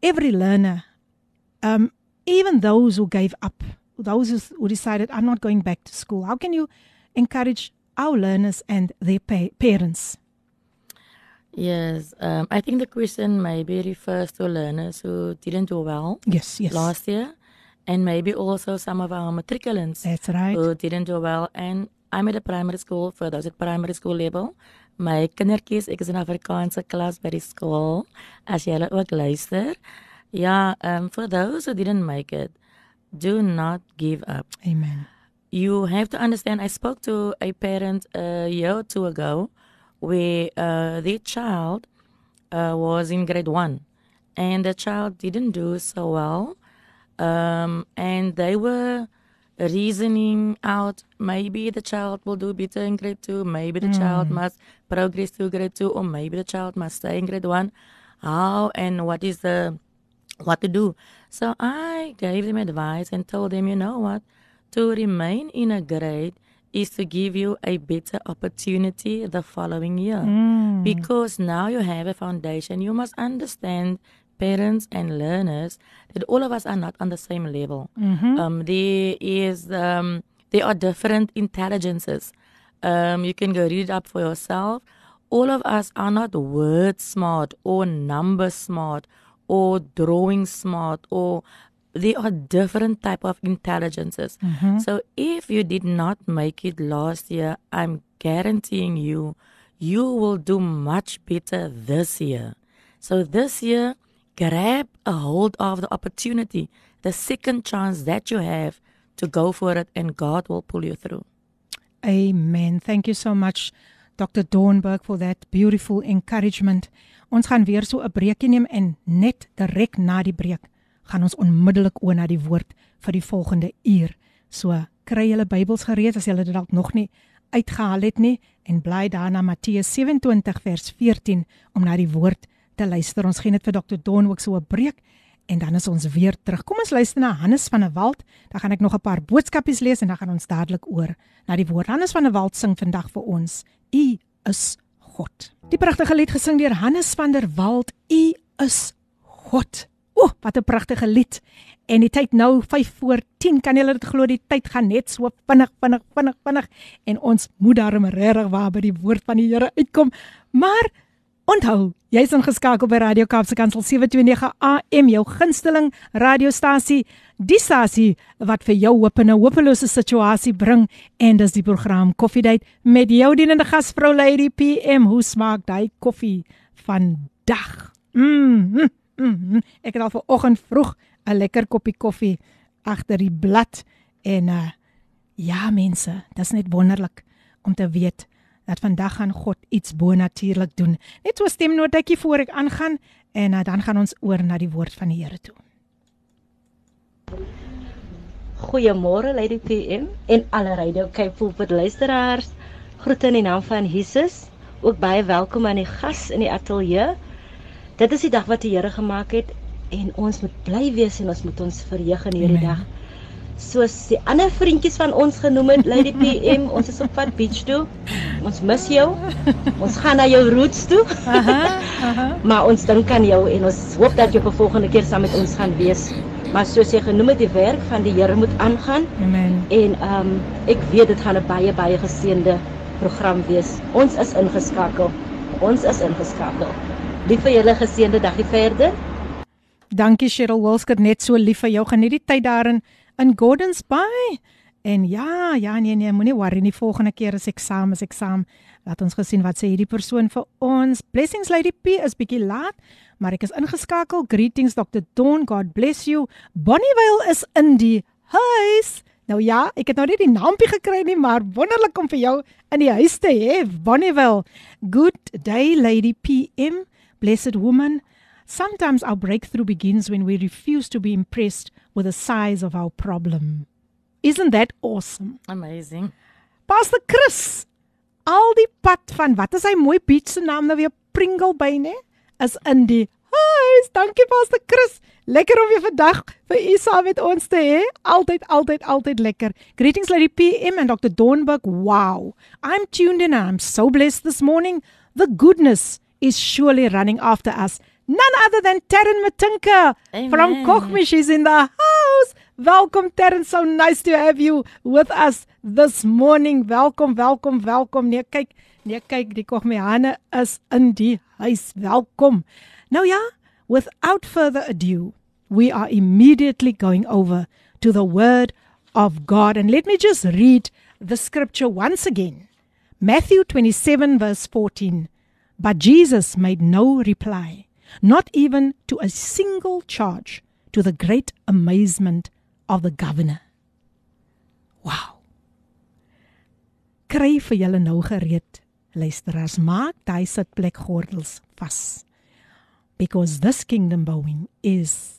every learner um even those who gave up, those who decided I'm not going back to school. How can you encourage our learners and their pa- parents? Yes, um, I think the question maybe refers to learners who didn't do well Yes, yes. last year, and maybe also some of our matriculants That's right. who didn't do well. And I'm at a primary school for those at primary school level. My kindertjies, ek is in Afrikaanse klas by die skool. As jy ook luister. Ja, um, for those who didn't make it, do not give up. Amen. you have to understand. I spoke to a parent a year or two ago where uh, their child uh, was in grade one and the child didn't do so well. Um, and they were reasoning out maybe the child will do better in grade two, maybe the child must progress to grade two, or maybe the child must stay in grade one. How and what is the what to do. So I gave them advice and told them, you know what, to remain in a grade is to give you a better opportunity the following year. Because now you have a foundation, you must understand parents and learners that all of us are not on the same level. Um, there is um, there are different intelligences. Um, you can go read it up for yourself. All of us are not word smart or number smart or drawing smart or there are different type of intelligences. So if you did not make it last year, I'm guaranteeing you, you will do much better this year. So this year, grab a hold of the opportunity, the second chance that you have to go for it, and God will pull you through. Amen. Thank you so much Dr. Dornberg for that beautiful encouragement. Ons gaan weer so 'n breekie neem en net direk na die breek gaan ons onmiddellik oor na die woord vir die volgende uur. So kry julle Bybels gereed as julle dit dalk nog nie uitgehaal het nie en bly daar na Matteus 27 vers 14 om na die woord te luister. Ons gee net vir Dr. Don ook so 'n breek en dan is ons weer terug. Kom ons luister na Hannes van der Walt. Dan gaan ek nog 'n paar boodskapies lees en dan gaan ons dadelik oor na die woord. Hannes van der Walt sing vandag vir ons: U is God. Die pragtige lied gesing deur Hannes van der Walt: U is God. O, wat 'n pragtige lied. En die tyd nou 5 voor 10. Kan julle dit glo? Die tyd gaan net so vinnig, vinnig, vinnig, vinnig en ons moet daarom regtig waar by die woord van die Here uitkom. Maar Onthou, jy's ingeskakel by Radio Kaapse Kansel 729 AM, jou gunsteling radiostasie, die stasie wat vir jou hoop in 'n hopelose situasie bring en dis die program Koffiedייט met jou dienende gasvrou Lady PM. Hoe smaak daai koffie vandag? Mm, mm, mm. Ek het al vanoggend vroeg 'n lekker koppie koffie agter die blad en uh ja mense, dit is net wonderlik om te weet dat vandag gaan God iets bonatuurlik doen. Net so stemnotetjie voor ek aangaan en uh, dan gaan ons oor na die woord van die Here toe. Goeiemôre Lady PM en alle Radio Cape Pulpit luisteraars. Groete in die naam van Jesus. Ook baie welkom aan die gas in die ateljee. Dit is die dag wat die Here gemaak het en ons moet bly wees en ons moet ons verheug in hierdie dag. Soos die ander vriendjies van ons genoem het, Lady PM, ons is op pad beach toe. Ons mis jou. Ons gaan na jou roots toe. Aha, aha. maar ons dink aan jou en ons hoop dat jy op 'n volgende keer saam met ons gaan wees. Maar soos jy genoem het, die werk van die Here moet aangaan. Amen. En ehm um, ek weet dit gaan 'n baie baie geseënde program wees. Ons is ingeskakel. Ons is ingeskakel. Lief vir julle geseënde dagie verder. Dankie Cheryl Wilsker, net so lief vir jou. Geniet die tyd daarin in Gordons Bay. En ja, ja nee nee, moenie worry nie. Volgende keer is eksamen, is eksamen. Laat ons gesien wat sê hierdie persoon vir ons. Blessings Lady P is bietjie laat, maar ek is ingeskakel. Greetings Dr. Dawn. God bless you. Bonnievale is in die huis. Nou ja, ek het nou nie die naampie gekry nie, maar wonderlik om vir jou in die huis te hê. Bonnievale. Good day Lady PM. Blessed woman. Sometimes our breakthrough begins when we refuse to be impressed with the size of our problem. Isn't that awesome? Amazing. Pastor Chris, al die pad van wat is hy mooi beach se naam nou weer Pringle Bay nê? Is in die huis. Dankie Pastor Chris. Lekker om weer vandag vir u saam met ons te hê. Altyd altyd altyd lekker. Greetings Lady PM and Dr. Dawn Burke. Wow. I'm tuned in and I'm so blessed this morning. The goodness is surely running after us. None other than Terren Matinka from Kochmish is in the house. Welcome Terren, so nice to have you with us this morning. Welkom, welkom, welkom. Nee, kyk, nee, kyk, die Kogmiane is in die huis. Welkom. Nou ja, without further ado, we are immediately going over to the word of God and let me just read the scripture once again. Matthew 27 verse 14. But Jesus made no reply not even to a single charge, to the great amazement of the governor. Wow. Kry vir julle nou gereed, luisteraars, maak daai sitplek gordels vas. Because this kingdom Boeing is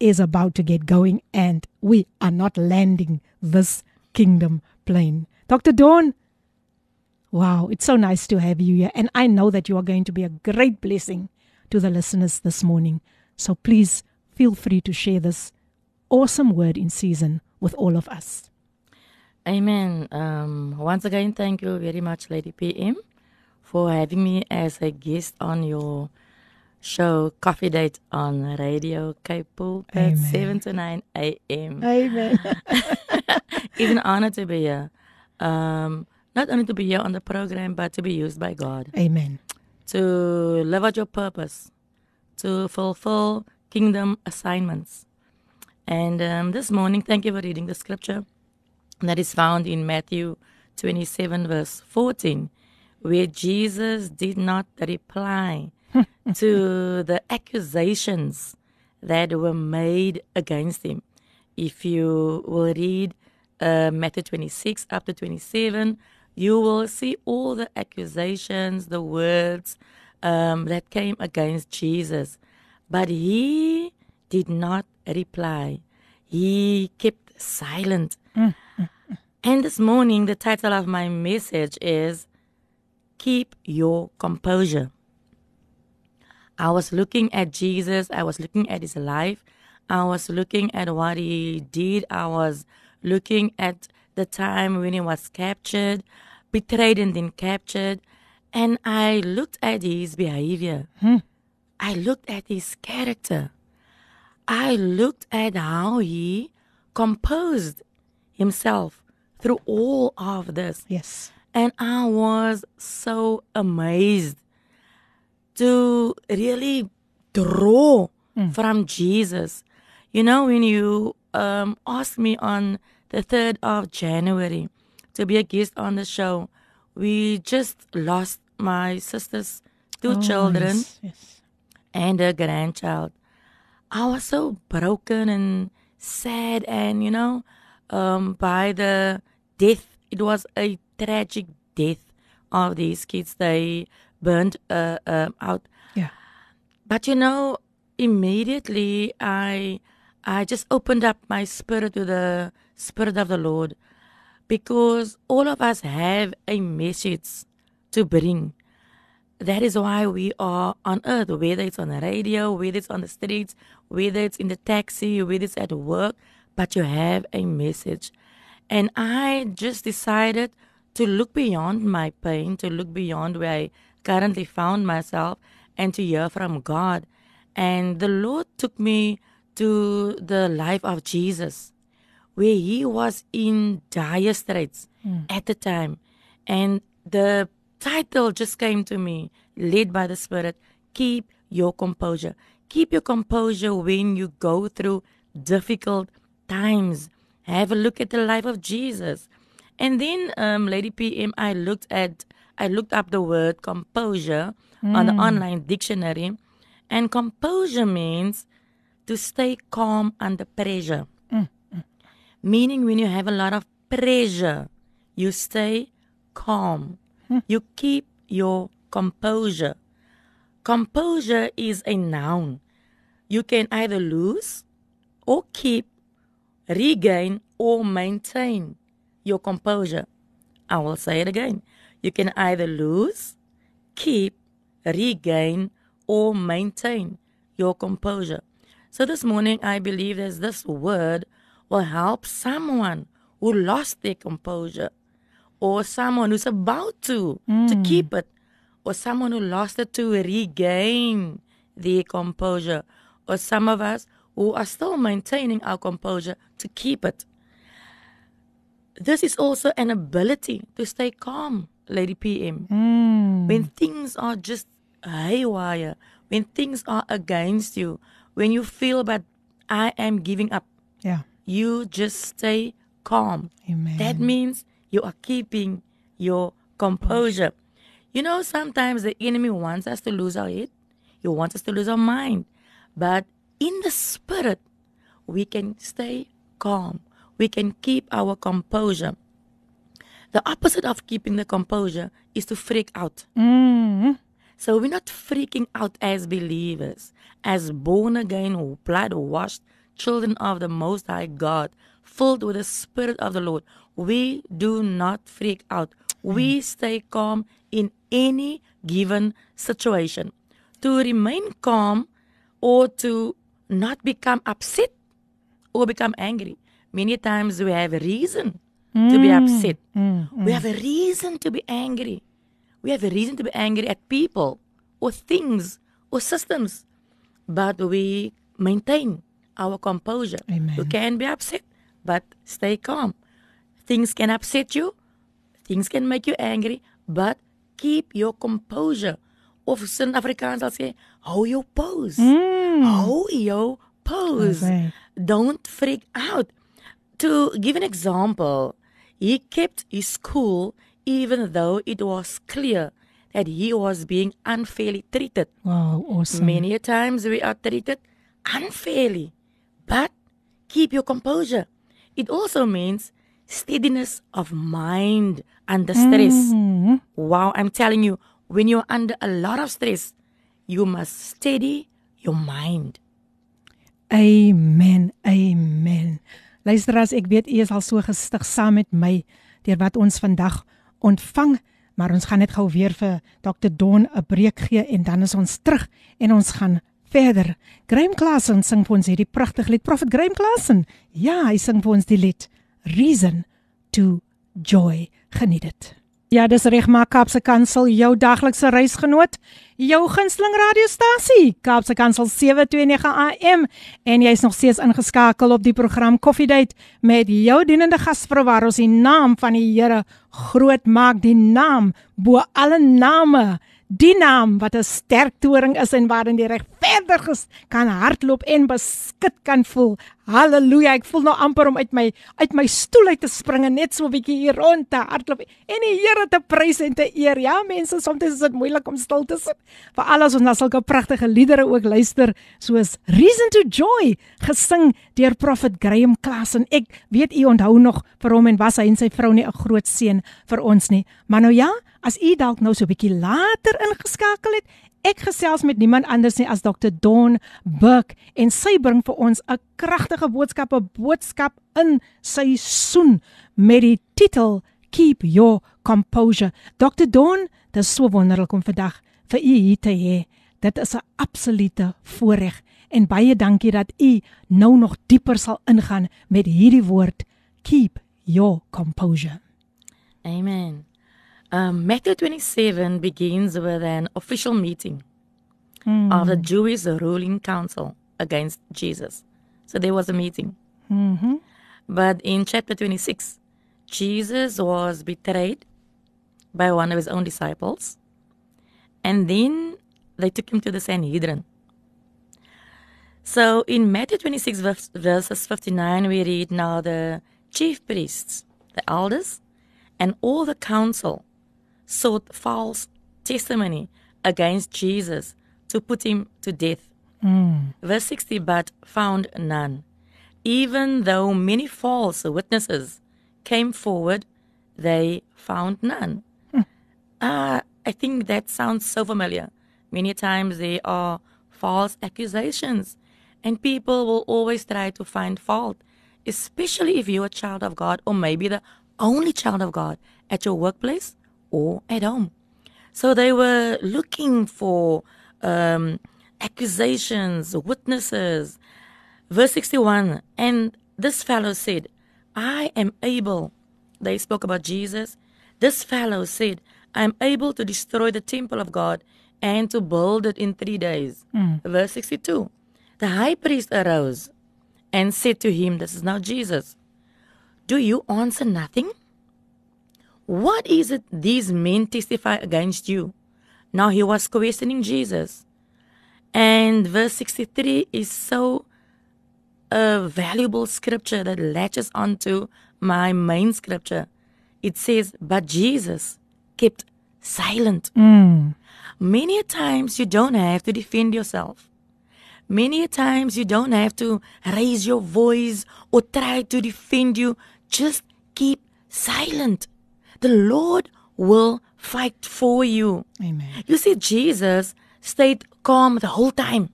is about to get going and we are not landing this kingdom plane. Dr. Dawn, wow, it's so nice to have you here and I know that you are going to be a great blessing to the listeners this morning. So please feel free to share this awesome word in season with all of us. Amen. Um, once again, thank you very much, Lady PM, for having me as a guest on your show, Koffiedate on Radio Cape Pulpit, 7 to 9 a.m. Amen. it's an honor to be here. Um, not only to be here on the program, but to be used by God. Amen to live out your purpose, to fulfill kingdom assignments. And um, this morning, thank you for reading the scripture that is found in Matthew 27, verse 14, where Jesus did not reply to the accusations that were made against him. If you will read uh, Matthew 26 up to 27, you will see all the accusations, the words um, that came against Jesus. But he did not reply, he kept silent. Mm. And this morning, the title of my message is Keep Your Composure. I was looking at Jesus, I was looking at his life, I was looking at what he did, I was looking at the time when he was captured betrayed and then captured. And I looked at his behavior. Hmm. I looked at his character. I looked at how he composed himself through all of this. Yes. And I was so amazed to really draw from Jesus. You know, when you um, asked me on the 3rd of January to be a guest on the show, we just lost my sister's two Oh, children yes, yes. and a grandchild. I was so broken and sad, and you know, um, by the death, it was a tragic death of these kids. They burned uh, uh, out. Yeah. But you know, immediately I, I just opened up my spirit to the spirit of the Lord, because all of us have a message to bring. That is why we are on earth, whether it's on the radio, whether it's on the streets, whether it's in the taxi, whether it's at work, but you have a message. And I just decided to look beyond my pain, to look beyond where I currently found myself, and to hear from God. And the Lord took me to the life of Jesus, where he was in dire straits at the time. And the title just came to me, led by the Spirit Keep Your Composure. Keep your composure when you go through difficult times. Have a look at the life of Jesus. And then, um, Lady PM, I looked at, I looked up the word composure on the online dictionary, and composure means to stay calm under pressure. Meaning, when you have a lot of pressure, you stay calm. Hmm. You keep your composure. Composure is a noun. You can either lose or keep, regain or maintain your composure. I will say it again. You can either lose, keep, regain, or maintain your composure. So this morning, I believe there's this word will help someone who lost their composure, or someone who's about to to hmm. keep it, or someone who lost it to regain their composure, or some of us who are still maintaining our composure to keep it. This is also an ability to stay calm, Lady PM. Hmm. When things are just haywire, when things are against you, when you feel that I am giving up, Yeah. You just stay calm. Amen. That means you are keeping your composure. You know, sometimes the enemy wants us to lose our head, he wants us to lose our mind. But in the spirit, we can stay calm, we can keep our composure. The opposite of keeping the composure is to freak out. Mm. So we're not freaking out as believers, as born again, blood washed children of the Most High God, filled with the Spirit of the Lord. We do not freak out. We hmm. stay calm in any given situation. To remain calm or to not become upset or become angry. Many times we have a reason to be hmm. upset. Hmm. We have a reason to be angry. We have a reason to be angry at people or things or systems. But we maintain our composure. Amen. You can be upset, but stay calm. Things can upset you, things can make you angry, but keep your composure. Of sin Afrikaans sal sê, hou jou pose. Mm. Hou jou pose. Alright. Don't freak out. To give an example, he kept his cool even though it was clear that he was being unfairly treated. Wow, awesome. Many a times we are treated unfairly, but keep your composure. It also means steadiness of mind under stress. Mhm. Wow, I'm telling you, when you're under a lot of stress, you must steady your mind. Amen. Amen. Luisteraars, ek weet u is al so gestig saam met my deur wat ons vandag ontvang, maar ons gaan net gou weer vir Dr. Don 'n breek gee en dan is ons terug en ons gaan verder. Graham Klassen sing vir ons hierdie pragtige lied. Prophet Graham Klassen. Ja, hy sing vir ons die lied Reason to Joy. Geniet dit. Ja, dis reg maar Kaapse Kansel, jou daglikse reisgenoot, jou gunsteling radiostasie, Kaapse Kansel 729 AM en jy's nog steeds ingeskakel op die program Coffee Date met jou dienende gasvrou waar ons die naam van die Here groot maak, die naam bo alle name, die naam wat 'n sterk toring is en waarin die regverdiges kan hardloop en beskik kan voel. Halleluja, ek voel nou amper om uit my uit my stoel uit te spring en net so 'n bietjie hier rond te hardloop en die Here te prys en te eer. Ja, mense, soms is dit moeilik om stil te sit. Veral as ons na sulke pragtige liedere ook luister, soos Reason to Joy, gesing deur Prophet Graham Klassen. Ek weet u onthou nog vir hom en was hy en sy vrou nie 'n groot seën vir ons nie. Maar nou ja, as u dalk nou so 'n bietjie later ingeskakel het, Ek gesels met niemand anders nie as Dr. Dawn Burke en sy bring vir ons 'n kragtige boodskap, 'n boodskap in seisoen met die titel Keep Your Composure. Dr. Dawn, dit is so wonderlik om vandag vir u hier te hê. Dit is 'n absolute voorreg en baie dankie dat u nou nog dieper sal ingaan met hierdie woord Keep Your Composure. Amen. Um, Matthew 27 begins with an official meeting Hmm. of the Jewish ruling council against Jesus. So there was a meeting. Mhm. But in chapter 26, Jesus was betrayed by one of his own disciples. And then they took him to the Sanhedrin. So in Matthew 26, verse- verses 59, we read Now the chief priests, the elders, and all the council sought false testimony against Jesus to put him to death. Mm. Verse 60, but found none. Even though many false witnesses came forward, they found none. Ah, I think that sounds so familiar. Many times there are false accusations, and people will always try to find fault, especially if you're a child of God or maybe the only child of God at your workplace or at home. So they were looking for um, accusations, witnesses. Verse 61 And this fellow said, I am able. They spoke about Jesus. This fellow said, I am able to destroy the temple of God and to build it in three days. Mm. Verse 62 The high priest arose and said to him, This is now Jesus, Do you answer nothing? What is it these men testify against you? Now he was questioning Jesus. And verse 63 is so a valuable scripture that latches onto my main scripture. It says, But Jesus kept silent. Mm. Many a times you don't have to defend yourself. Many a times you don't have to raise your voice or try to defend you. Just keep silent. The Lord will fight for you. Amen. You see, Jesus stayed calm the whole time.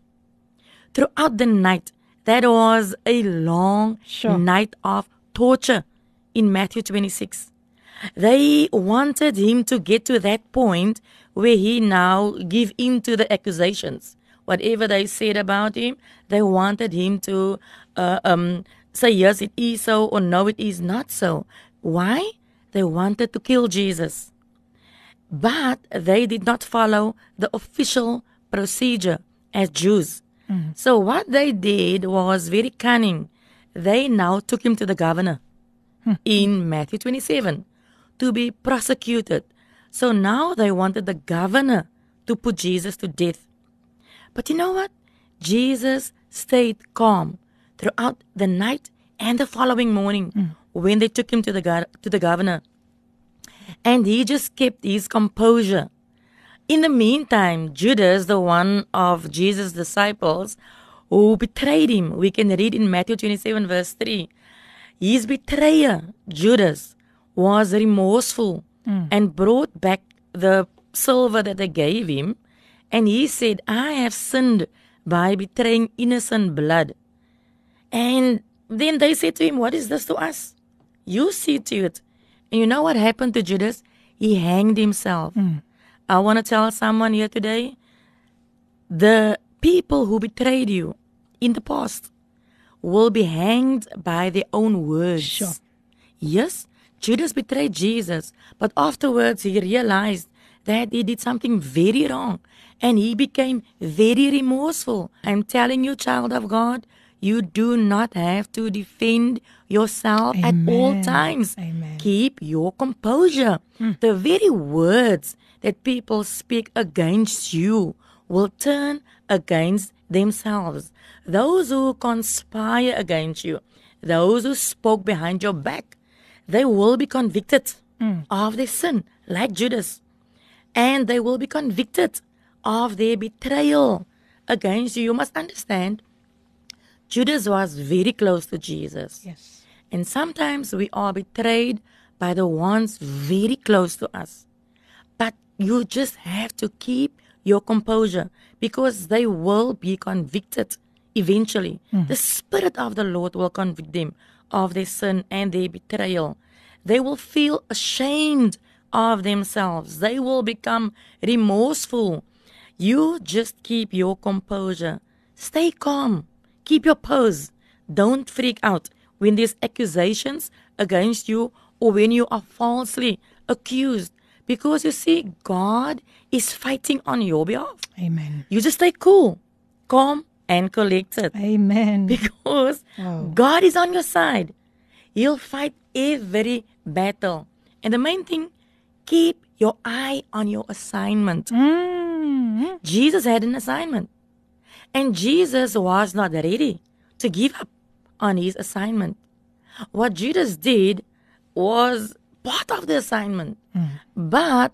Throughout the night, that was a long Sure. night of torture in Matthew 26. They wanted him to get to that point where he now give in to the accusations. Whatever they said about him, they wanted him to uh, um, say yes, it is so, or no, it is not so. Why? They wanted to kill Jesus but they did not follow the official procedure as Jews. Mm-hmm. So what they did was very cunning. They now took him to the governor hmm. in Matthew 27 to be prosecuted. So now they wanted the governor to put Jesus to death. But you know what? Jesus stayed calm throughout the night and the following morning hmm. When they took him to the go- to the governor and he just kept his composure. In the meantime, Judas, the one of Jesus' disciples who betrayed him, we can read in Matthew 27, verse 3. His betrayer, Judas, was remorseful hmm. and brought back the silver that they gave him. And he said, I have sinned by betraying innocent blood. And then they said to him, What is this to us? You see to it. And you know what happened to Judas? He hanged himself. Hmm. I want to tell someone here today the people who betrayed you in the past will be hanged by their own words. Sure. Yes, Judas betrayed Jesus, but afterwards he realized that he did something very wrong and he became very remorseful. I'm telling you, child of God, You do not have to defend yourself at all times. Amen. Keep your composure. Hmm. The very words that people speak against you will turn against themselves. Those who conspire against you, those who spoke behind your back, they will be convicted hmm. of their sin, like Judas. And they will be convicted of their betrayal against you. You must understand, Judas was very close to Jesus. Yes. And sometimes we are betrayed by the ones very close to us. But you just have to keep your composure because they will be convicted eventually. Hmm. The Spirit of the Lord will convict them of their sin and their betrayal. They will feel ashamed of themselves. They will become remorseful. You just keep your composure. Stay calm. Keep your pose. Don't freak out when there's accusations against you or when you are falsely accused. Because you see, God is fighting on your behalf. Amen. You just stay cool, calm, and collected. Amen. Because Wow. God is on your side. He'll fight every battle. And the main thing, keep your eye on your assignment. Mm. Jesus had an assignment. And Jesus was not ready to give up on his assignment. What Judas did was part of the assignment. But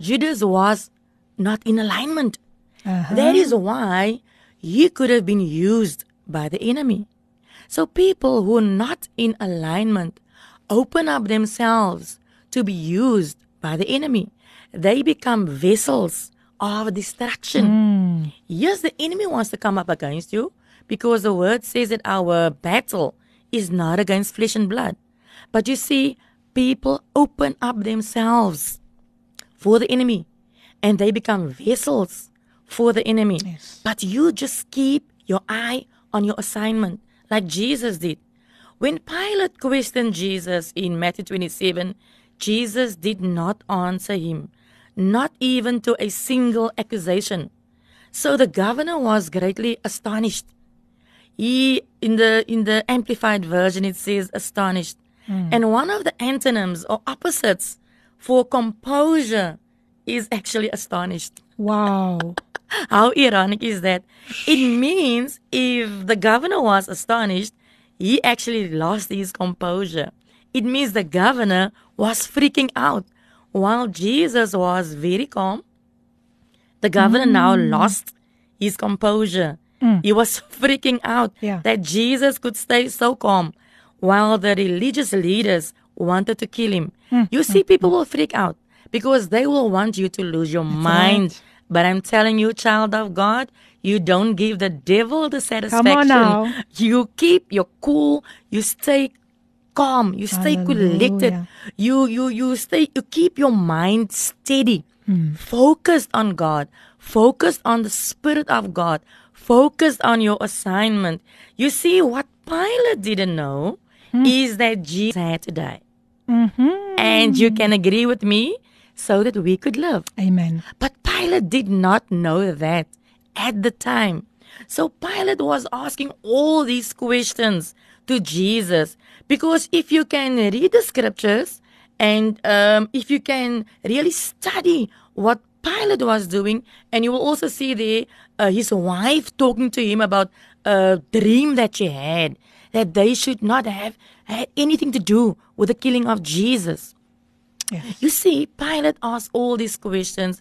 Judas was not in alignment. Uh-huh. That is why he could have been used by the enemy. So people who are not in alignment open up themselves to be used by the enemy. They become vessels of destruction. Hmm. Yes, the enemy wants to come up against you because the word says that our battle is not against flesh and blood. But you see, people open up themselves for the enemy and they become vessels for the enemy. Yes. But you just keep your eye on your assignment like Jesus did. When Pilate questioned Jesus in Matthew 27, Jesus did not answer him, not even to a single accusation. So the governor was greatly astonished. He in the in the amplified version it says astonished. Hmm. And one of the antonyms or opposites for composure is actually astonished. Wow. How ironic is that? It means if the governor was astonished, he actually lost his composure. It means the governor was freaking out while Jesus was very calm. The governor now lost his composure. He was freaking out Yeah. that Jesus could stay so calm while the religious leaders wanted to kill him. You see, people will freak out because they will want you to lose your mind. right. But I'm telling you, child of God, you don't give the devil the satisfaction. now. You keep your cool, you stay calm, you stay collected. You you you stay you keep your mind steady. Hmm. Focused on God, focused on the Spirit of God, focused on your assignment. You see, what Pilate didn't know hmm. is that Jesus had to die. Mm-hmm. And you can agree with me so that we could live. Amen. But Pilate did not know that at the time. So Pilate was asking all these questions to Jesus because if you can read the scriptures and um, if you can really study what Pilate was doing, and you will also see there uh, his wife talking to him about a dream that she had that they should not have had anything to do with the killing of Jesus. Yes. You see, Pilate asked all these questions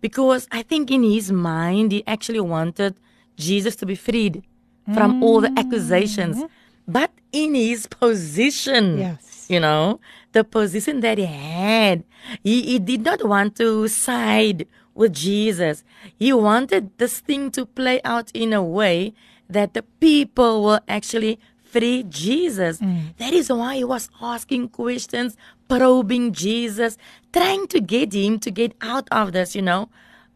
because I think in his mind he actually wanted Jesus to be freed from all the accusations. But in his position, Yes. you know, the position that he had, he, he did not want to side with Jesus. He wanted this thing to play out in a way that the people will actually free Jesus. Mm. That is why he was asking questions, probing Jesus, trying to get him to get out of this, you know.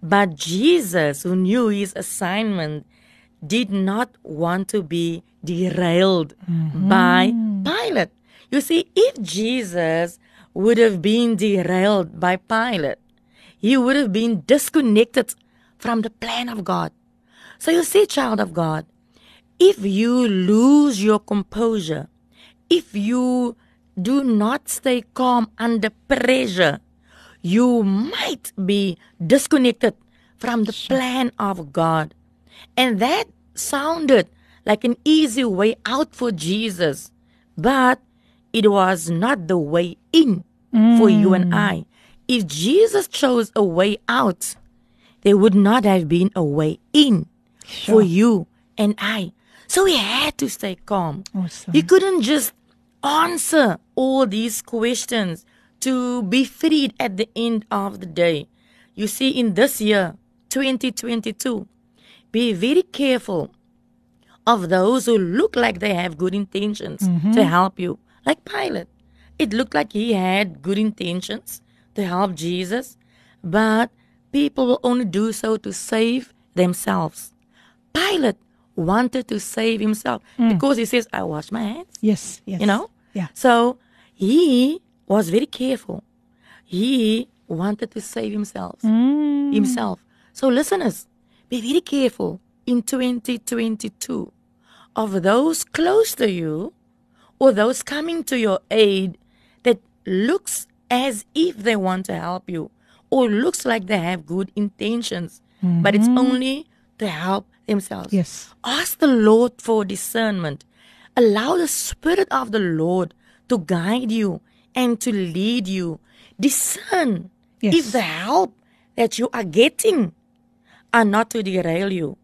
But Jesus, who knew his assignment, did not want to be derailed mm-hmm. by Pilate. You see, if Jesus would have been derailed by Pilate, he would have been disconnected from the plan of God. So you see, child of God, if you lose your composure, if you do not stay calm under pressure, you might be disconnected from the plan of God. And that sounded like an easy way out for Jesus, but it was not the way in for you and mm. I. If Jesus chose a way out, there would not have been a way in for you and I. So he had to stay calm. Awesome. He couldn't just answer all these questions to be freed at the end of the day. You see, in this year, 2022, be very careful of those who look like they have good intentions to mm-hmm. help you. Like Pilate. It looked like he had good intentions to help Jesus, but people will only do so to save themselves. Pilate wanted to save himself mm. because he says, I wash my hands. Yes, yes. You know? Yeah. So he was very careful. He wanted to save himself. Mm. Himself. So listeners, be very careful in 2022 of those close to you or those coming to your aid that looks as if they want to help you or looks like they have good intentions, but it's mm-hmm. only to help themselves. Yes. Ask the Lord for discernment. Allow the Spirit of the Lord to guide you and to lead you. Discern Yes. if the help that you are getting are not to derail you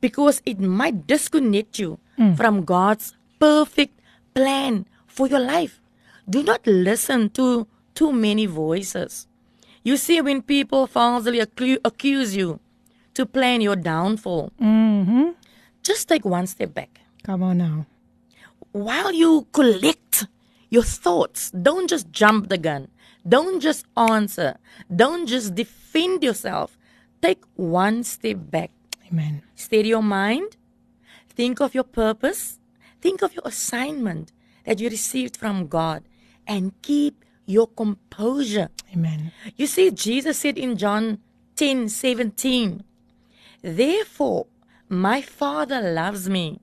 because it might disconnect you from God's perfect plan for your life. Do not listen to too many voices. You see, when people falsely accu- accuse you to plan your downfall, Mm-hmm. just take one step back. Come on now. While you collect your thoughts, don't just jump the gun. Don't just answer. Don't just defend yourself. Take one step back. Amen. Steady your mind. Think of your purpose. Think of your assignment that you received from God and keep your composure. Amen. You see, Jesus said in John 10 17, Therefore, my Father loves me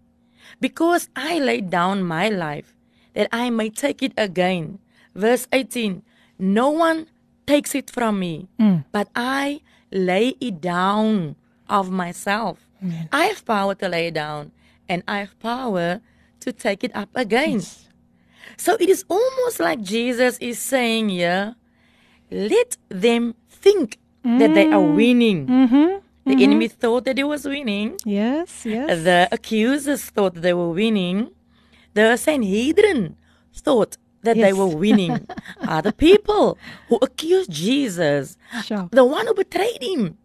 because I laid down my life that I may take it again. Verse 18, No one takes it from me, hmm. but I lay it down of myself. I have power to lay it down, and I have power to take it up again. So it is almost like Jesus is saying here, let them think that they are mm. winning. Mm-hmm. The mm-hmm. enemy thought that he was winning. Yes, yes. The accusers thought they were winning. The Sanhedrin thought that they were winning. Other people who accused Jesus, Sure. the one who betrayed him,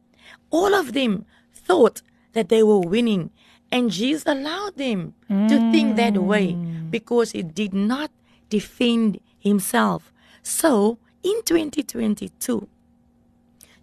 all of them thought that they were winning. And Jesus allowed them to think that way mm. because he did not defend himself. So in 2022,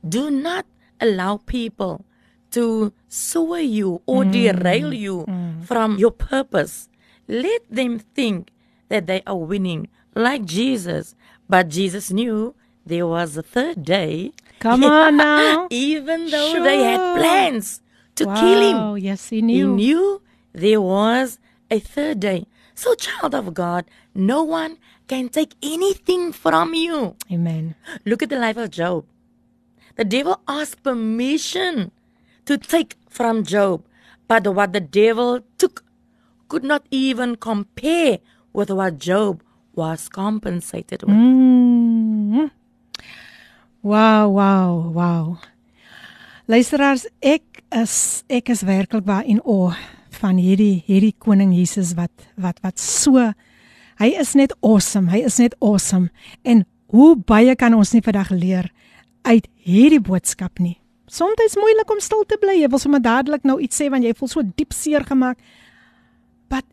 do not allow people to sway you or mm. derail you mm. from your purpose. Let them think that they are winning like Jesus. But Jesus knew there was a third day. Come on now. Even though they had plans to kill him. Wow, Yes, he knew. He knew. knew there was a third day. So, child of God, no one can take anything from you. Amen. Look at the life of Job. The devil asked permission to take from Job, but what the devil took could not even compare with what Job was compensated with. Mm. Wow, wow, wow. Luisteraars, ek is ek is werklik baie in o van hierdie hierdie koning Jesus wat wat wat so hy is net awesome. Hy is net awesome. En hoe baie kan ons nie vandag leer uit hierdie boodskap nie. Soms is moeilik om stil te bly. Jy wil sommer dadelik nou iets sê want jy voel so diep seer gemaak. But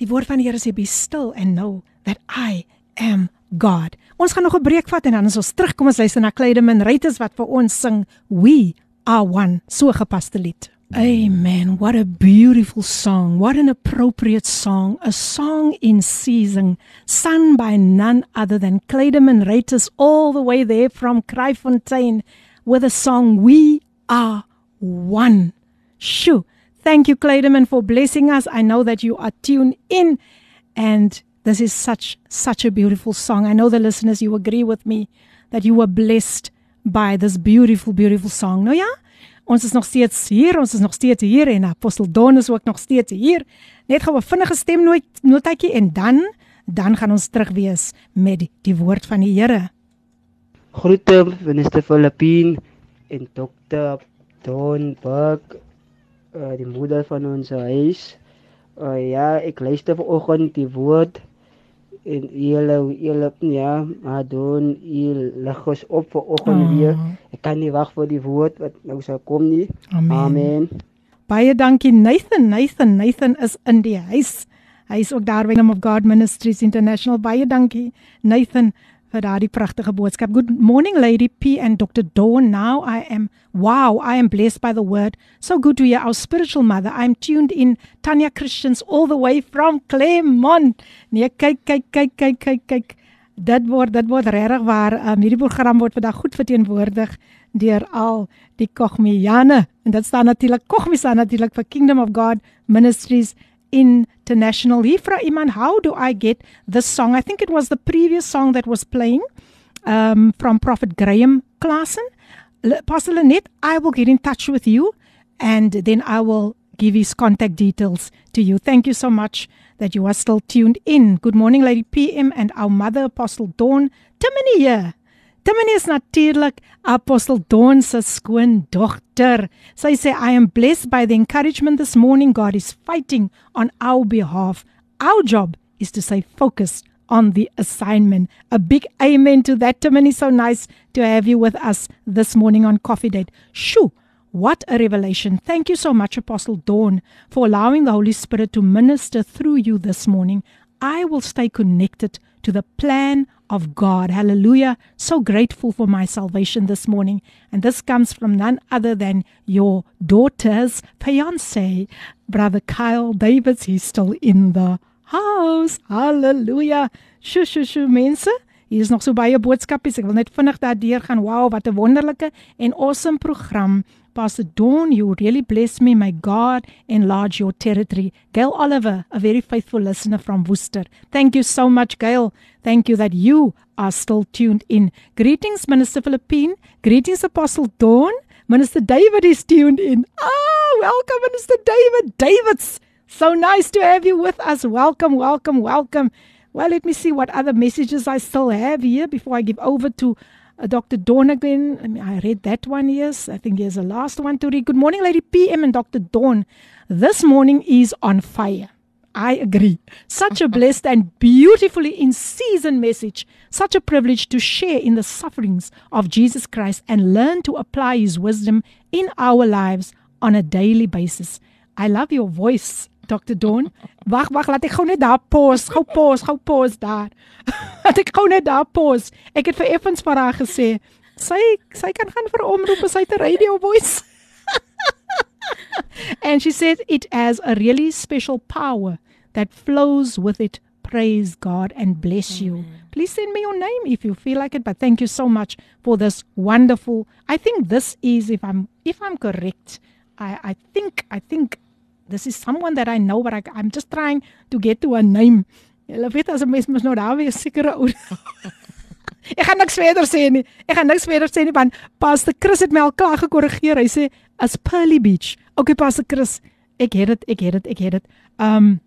die woord van die Here sê be still and know that I am God. Ons gaan nog 'n breek vat en dan as ons terugkom ons luister na Kleideman Reuters wat vir ons sing We Are One, so gepaste lied. Amen. What a beautiful song. What an appropriate song. A song in season, sung by none other than Kleideman Reuters all the way there from Kraaifontein with a song We Are One. Shoo. Thank you, Clayderman, for blessing us. I know that you are tuned in, and this is such such a beautiful song. I know the listeners, you agree with me that you were blessed by this beautiful, beautiful song. Nou ja, ons is nog steeds hier, ons is nog steeds hier en Apostel Don is ook nog steeds hier. Net gou 'n vinnige stem nooit notetjie en dan dan gaan ons terug wees met die, die woord van die Here. Groete minister Filippin en dokter Don Burg, uh, die moeder van ons huis. Uh, ja, ek luister vanoggend die woord en julle julle ja, maar doen julle lig ons op vir oggend oh. weer. Ek kan nie wag vir die woord wat nou sal kom nie. Amen. Amen. Baie dankie Nathan. Nathan, Nathan is in die huis. Hy is ook daar by Name of God Ministries International. Baie dankie Nathan vir daardie pragtige boodskap. Good morning Lady P and Dr. Dawn. Now I am wow, I am blessed by the word. So good to hear our spiritual mother. I'm tuned in Tanya Christians all the way from Claremont. Nee, kyk kyk kyk kyk kyk kyk. Dit word dit word regtig waar um, hierdie program word vandag goed verteenwoordig deur al die Kogmiane en dit staan natuurlik Kogmisa natuurlik vir Kingdom of God Ministries International. Ifra Iman, how do I get this song? I think it was the previous song that was playing um, from Prophet Graham Klassen. Pastor Lynette, I will get in touch with you and then I will give his contact details to you. Thank you so much that you are still tuned in. Good morning, Lady PM and our mother, Apostle Dawn. Timony here. Timony is natuurlik Apostle Dawn se skoondogter. Sy sê I am blessed by the encouragement this morning God is fighting on our behalf. Our job is to stay focused on the assignment. A big amen to that Timony. So nice to have you with us this morning on Koffiedate. Shoo. What a revelation. Thank you so much, Apostle Dawn, for allowing the Holy Spirit to minister through you this morning. I will stay connected to the plan of God. Hallelujah. So grateful for my salvation this morning. And this comes from none other than your daughter's fiance, Brother Kyle Davids. He's still in the house. Hallelujah. Shoo, shoo, shoo, mense. Hier is nog so baie boodskapies. Ek wil net vinnig daardeur gaan. Wow, wat 'n wonderlike en awesome program. Pastor Dawn, you really bless me. May God enlarge your territory. Gail Oliver, a very faithful listener from Worcester. Thank you so much, Gail. Thank you that you are still tuned in. Greetings, Minister Philippine. Greetings, Apostle Dawn. Minister David is tuned in. Ah, oh, welcome, Minister David. David's so nice to have you with us. Welcome, welcome, welcome. Well, let me see what other messages I still have here before I give over to uh, Dr. Dawn again. I, mean, I read that one, yes. I think here's the last one to read. Good morning, Lady PM and Dr. Dawn. This morning is on fire. I agree. Such a blessed and beautifully in season message. Such a privilege to share in the sufferings of Jesus Christ and learn to apply his wisdom in our lives on a daily basis. I love your voice, Dr. Dawn. Wag, wag, laat ek gou net daar pause, gou pause, gou pause daar. laat ek gou net daar pause. Ek het vir Effens vir haar gesê, sy sy kan gaan vir omroep as hy 'n radio voice. and she said it has a really special power that flows with it. Praise God and bless Amen. you. Please send me your name if you feel like it. But thank you so much for this wonderful. I think this is, if I'm if I'm correct, I, I think I think this is someone that I know, but I, I'm just trying to get to a name. Julle weet as 'n mens mos nou daar weer sekere ou. ek gaan niks verder sê nie. Ek gaan niks verder sê nie want Pastor Chris het my al klaar gekorrigeer. Hy sê as Pearly Beach. Okay Pastor Chris, ek het dit, ek het dit, ek het dit. Um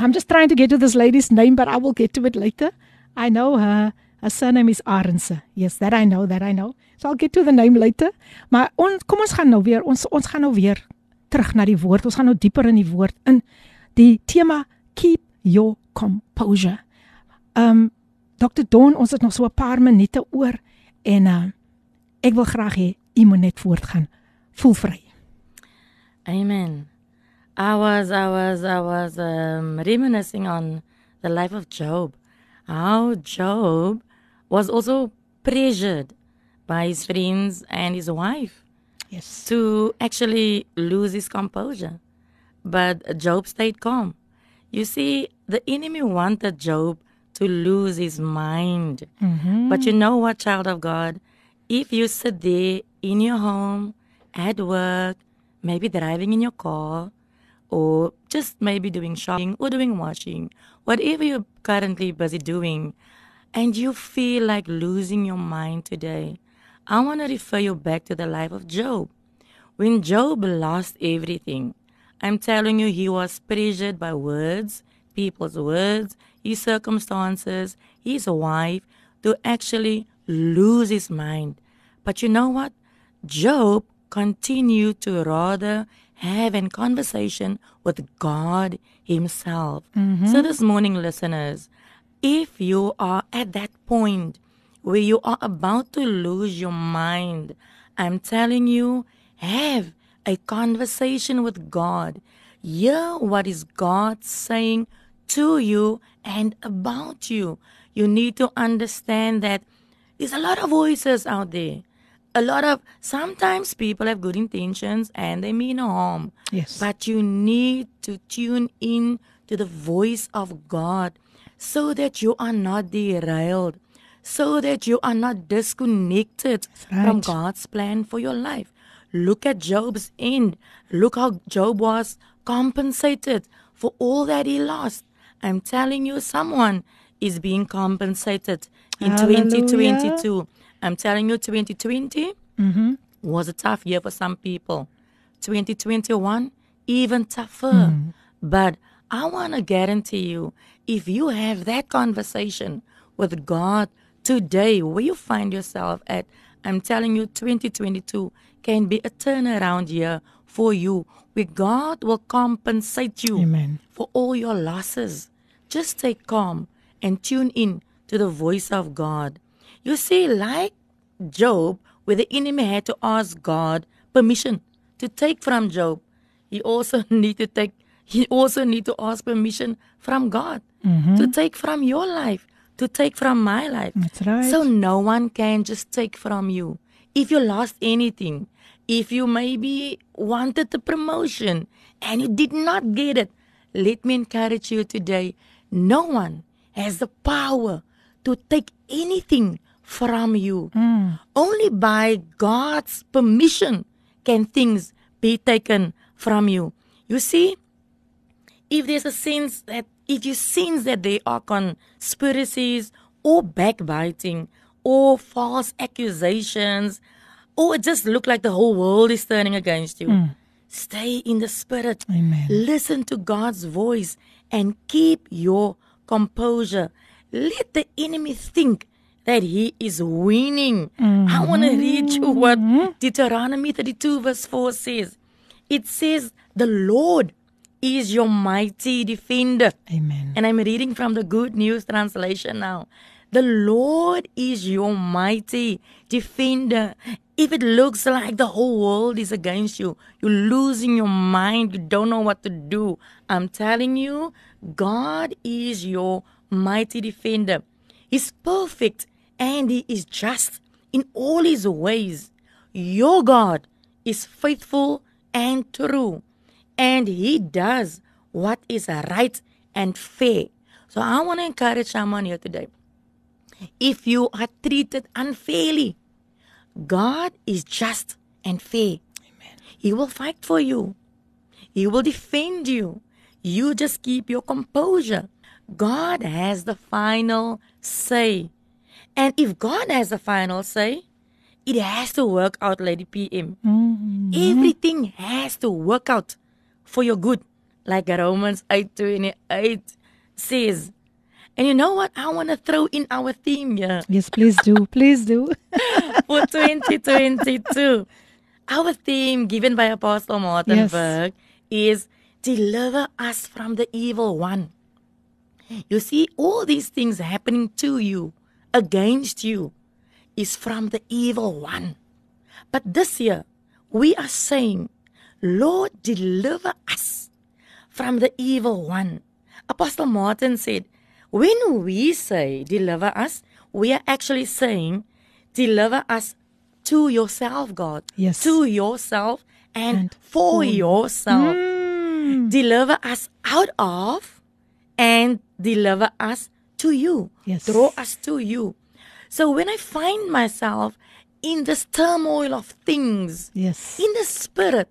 I'm just trying to get to this lady's name, but I will get to it later. I know her. Her surname is Arnse. Yes, that I know, that I know. So I'll get to the name later. Maar ons kom ons gaan nou weer ons ons gaan nou weer terug na die woord. Ons gaan nou dieper in die woord in. Die tema keep your composure. Um Dr. Don, ons het nog so 'n paar minute oor en uh ek wil graag hê u moet net voortgaan. Voel vry. Amen. I was I was I was um reminiscing on the life of Job. How Job was also pressured by his friends and his wife. Yes. To actually lose his composure. But Job stayed calm. You see, the enemy wanted Job to lose his mind. Mm-hmm. But you know what, child of God? If you sit there in your home, at work, maybe driving in your car, or just maybe doing shopping or doing washing, whatever you're currently busy doing, and you feel like losing your mind today, I want to refer you back to the life of Job. When Job lost everything, I'm telling you, he was pressured by words, people's words, his circumstances, his wife, to actually lose his mind. But you know what? Job continued to rather have a conversation with God Himself. Mm-hmm. So, this morning, listeners, if you are at that point where you are about to lose your mind, I'm telling you, have a conversation with God. Hear what is God saying to you and about you. You need to understand that there's a lot of voices out there. A lot of sometimes people have good intentions and they mean no harm. Yes. But you need to tune in to the voice of God so that you are not derailed, so that you are not disconnected from. God's plan for your life. Look at Job's end. Look how Job was compensated for all that he lost. I'm telling you, someone is being compensated in Hallelujah. 2022. I'm telling you, 2020 Mm-hmm. was a tough year for some people. 2021, even tougher. But I want to guarantee you, if you have that conversation with God today, where you find yourself at, I'm telling you, 2022 can be a turnaround year for you, where God will compensate you Amen. for all your losses. Just stay calm and tune in to the voice of God. You see, like Job, where the enemy had to ask God permission to take from Job, he also need to take he also need to ask permission from God mm-hmm. to take from your life, to take from my life. That's right. So no one can just take from you. If you lost anything, if you maybe wanted the promotion and you did not get it, let me encourage you today. No one has the power to take anything from you. Hmm. Only by God's permission can things be taken from you. You see, if there's a sense that if you sense that there are conspiracies or backbiting or false accusations or it just look like the whole world is turning against you hmm. stay in the spirit. Amen. listen to god's voice and keep your composure. Let the enemy think that he is winning. I mm-hmm. want to read you what mm-hmm. deuteronomy 32 verse 4 says. It says the lord is your mighty defender Amen. and I'm reading from the Good News Translation now. The Lord is your mighty defender. If it looks like the whole world is against you, you're losing your mind, you don't know what to do, I'm telling you, God is your mighty defender. He's perfect and He is just in all His ways. Your God is faithful and true and he does what is right and fair. So I want to encourage someone here today. If you are treated unfairly, God is just and fair. Amen. He will fight for you. He will defend you. You just keep your composure. God has the final say. And if God has the final say, it has to work out, Lady PM. Mm-hmm. Everything has to work out for your good, like Romans 8 28 says. And you know what? I want to throw in our theme here Yes, please do. Please do. for 2022. Our theme given by Apostle Martin Yes. Berg is Deliver us from the evil one. You see, all these things happening to you, against you, is from the evil one. But this year, we are saying, Lord, deliver us from the evil one. Apostle Martin said, when we say deliver us, we are actually saying deliver us to yourself, God. Yes. To yourself and, And for yourself. Mm. Deliver us out of and deliver us to you. Yes. Draw us to you. So when I find myself in this turmoil of things, Yes. in the spirit,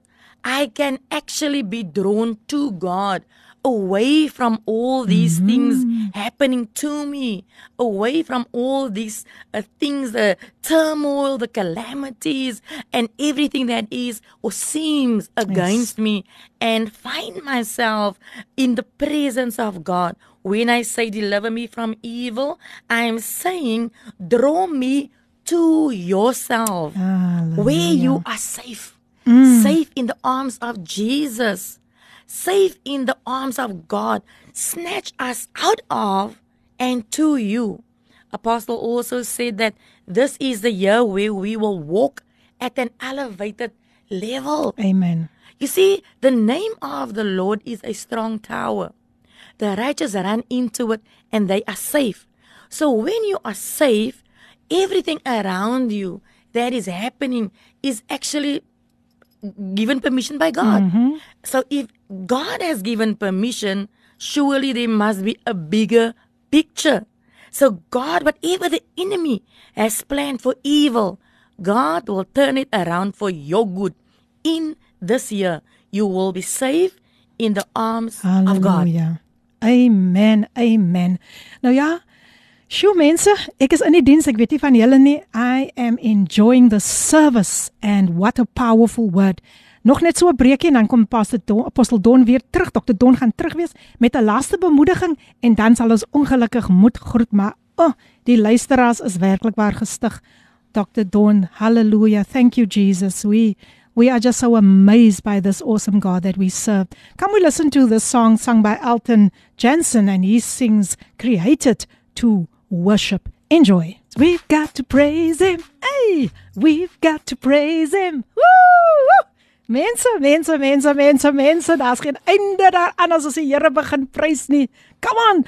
I can actually be drawn to God away from all these mm-hmm. things happening to me, away from all these uh, things, the turmoil, the calamities, and everything that is or seems against yes. me, and find myself in the presence of God. When I say deliver me from evil, I am saying draw me to yourself Hallelujah. where you are safe, mm. safe in the arms of Jesus safe in the arms of God, snatch us out of and to you. Apostle also said that this is the year where we will walk at an elevated level. Amen. You see, the name of the Lord is a strong tower. The righteous run into it and they are safe. So when you are safe, everything around you that is happening is actually given permission by God. Mm-hmm. So if God has given permission, surely there must be a bigger picture. So God, whatever the enemy has planned for evil, God will turn it around for your good. In this year, you will be safe in the arms Hallelujah. of God. Amen. Amen. Nou ja, Sjoe mense, ek is in die diens, ek weet nie van julle nie. I am enjoying the service and what a powerful word. Nog net so 'n breekie en dan kom Pastor Don, Apostel Don weer terug. Dr. Don gaan terug wees met 'n laaste bemoediging en dan sal ons ongelukkig moet groet, maar oh, die luisteraars is werklik waar gestig. Dr. Don, hallelujah. Thank you Jesus. We we are just so amazed by this awesome God that we serve. Come we listen to the song sung by Elton Jensen and he sings created to worship. Enjoy. We've got to praise him. Hey, we've got to praise him. Woo! Mense, mense, mense, mense, mense, daar's geen einde daaraan as ons die Here begin prys nie. Come on,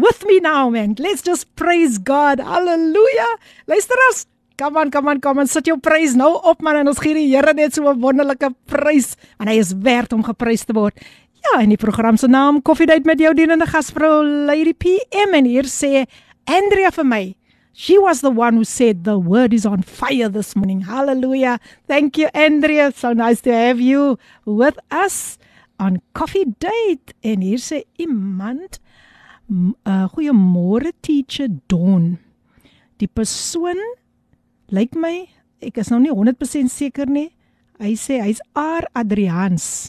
with me now man. Let's just praise God. Hallelujah. Luisterers, come on, come on, come on. Sit jou prys nou op man en ons gee die Here net so 'n wonderlike prys want hy is werd om geprys te word. Ja, en die program se naam Coffee Date met jou dienende gasvrou Lady PM en hier sê Andrea vir my. She was the one who said the word is on fire this morning. Hallelujah. Thank you Andrea. So nice to have you with us on Coffee Date. En hier sê iemand uh, goeiemôre teacher Don. Die persoon lyk my ek is nou nie 100% seker nie. Hy sê hy's R Adrians.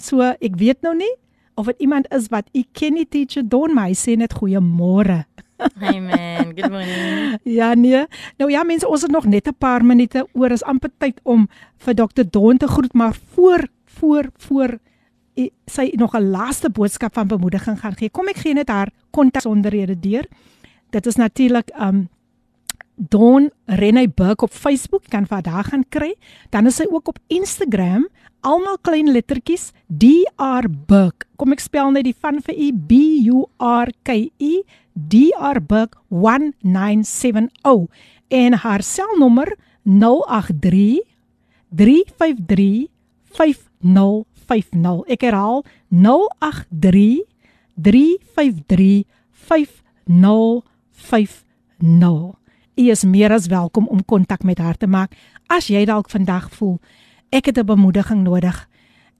So ek weet nou nie of dit iemand is wat u ken nie teacher Don, maar hy sê net goeiemôre. Man, good morning. ja nee. Nou ja mense, ons het nog net 'n paar minute oor. Is amper tyd om vir Dr. Don te groet, maar voor voor voor sy nog 'n laaste boodskap van bemoediging gaan gee. Kom ek gee net haar kontaksonderhede deur. Dit is natuurlik um Don Renay Burke op Facebook, kan vir haar gaan kry. Dan is sy ook op Instagram, almal klein lettertjies DR Burke. Kom ek spel net die van vir u B U R K E DR Burke 1970 en haar selnommer 083 353 5050. Ek herhaal 083 353 5050. U is meer as welkom om kontak met haar te maak as jy dalk vandag voel ek het 'n bemoediging nodig.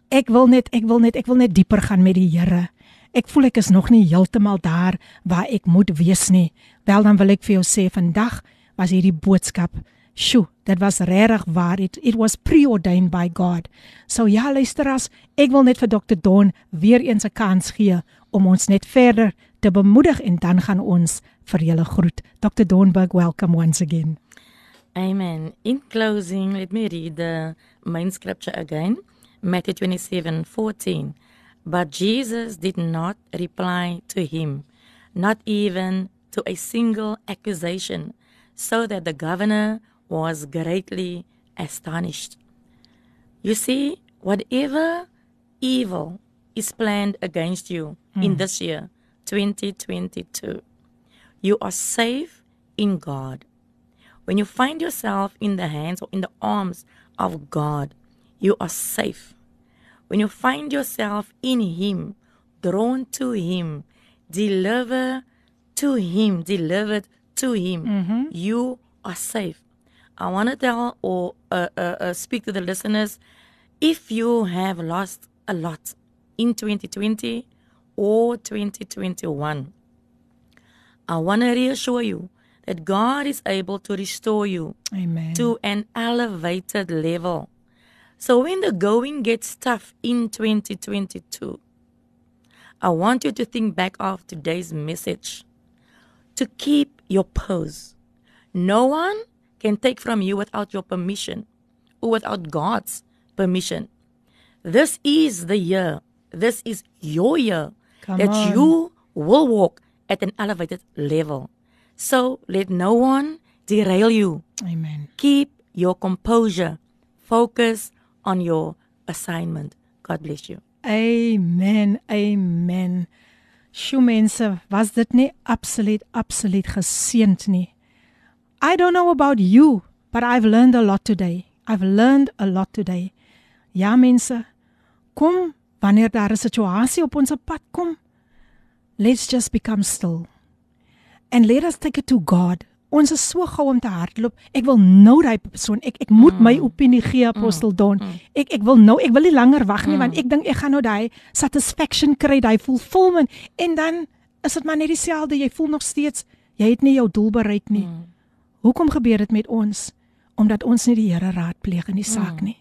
Ek wil net ek wil net ek wil net dieper gaan met die Here. Ek voel ek is nog nie heeltemal daar waar ek moet wees nie. Wel dan wil ek vir jou sê vandag was hierdie boodskap. Sjoe, dit was regtig waar. It, it was preordained by God. So ja, luisteras, ek wil net vir Dr. Don weer eens 'n kans gee om ons net verder te bemoedig en dan gaan ons vir julle groet. Dr. Donberg, welcome once again. Amen. In closing, let me read the main scripture again. Matthew 27:14. But Jesus did not reply to him, not even to a single accusation, so that the governor was greatly astonished. You see, whatever evil is planned against you mm. in hmm. this year, 2022, you are safe in God. When you find yourself in the hands or in the arms of God, you are safe. When you find yourself in Him, drawn to Him, delivered to Him, delivered to Him, mm-hmm. you are safe. I want to tell or uh, uh, uh, speak to the listeners if you have lost a lot in 2020 or 2021, I want to reassure you that God is able to restore you Amen. to an elevated level. So when the going gets tough in 2022, I want you to think back of today's message to keep your pose. No one can take from you without your permission or without God's permission. This is the year, this is your year Come that on. you will walk at an elevated level. So let no one derail you. Amen. Keep your composure. Focus on your assignment. God bless you. Amen. Amen. Sjoe mense, was dit nie absoluut absoluut geseënd nie. I don't know about you, but I've learned a lot today. I've learned a lot today. Ja mense, kom wanneer daar 'n situasie op ons pad kom, let's just become still. And let us take it to God. Ons is so gou om te hardloop. Ek wil nou daai persoon. Ek ek moet my opinie gee apostel Don. Ek ek wil nou, ek wil nie langer wag nie want ek dink ek gaan nou daai satisfaction kry, daai fulfillment en dan is dit maar net dieselfde. Jy voel nog steeds jy het nie jou doel bereik nie. Hoekom gebeur dit met ons? Omdat ons nie die Here raadpleeg in die saak nie.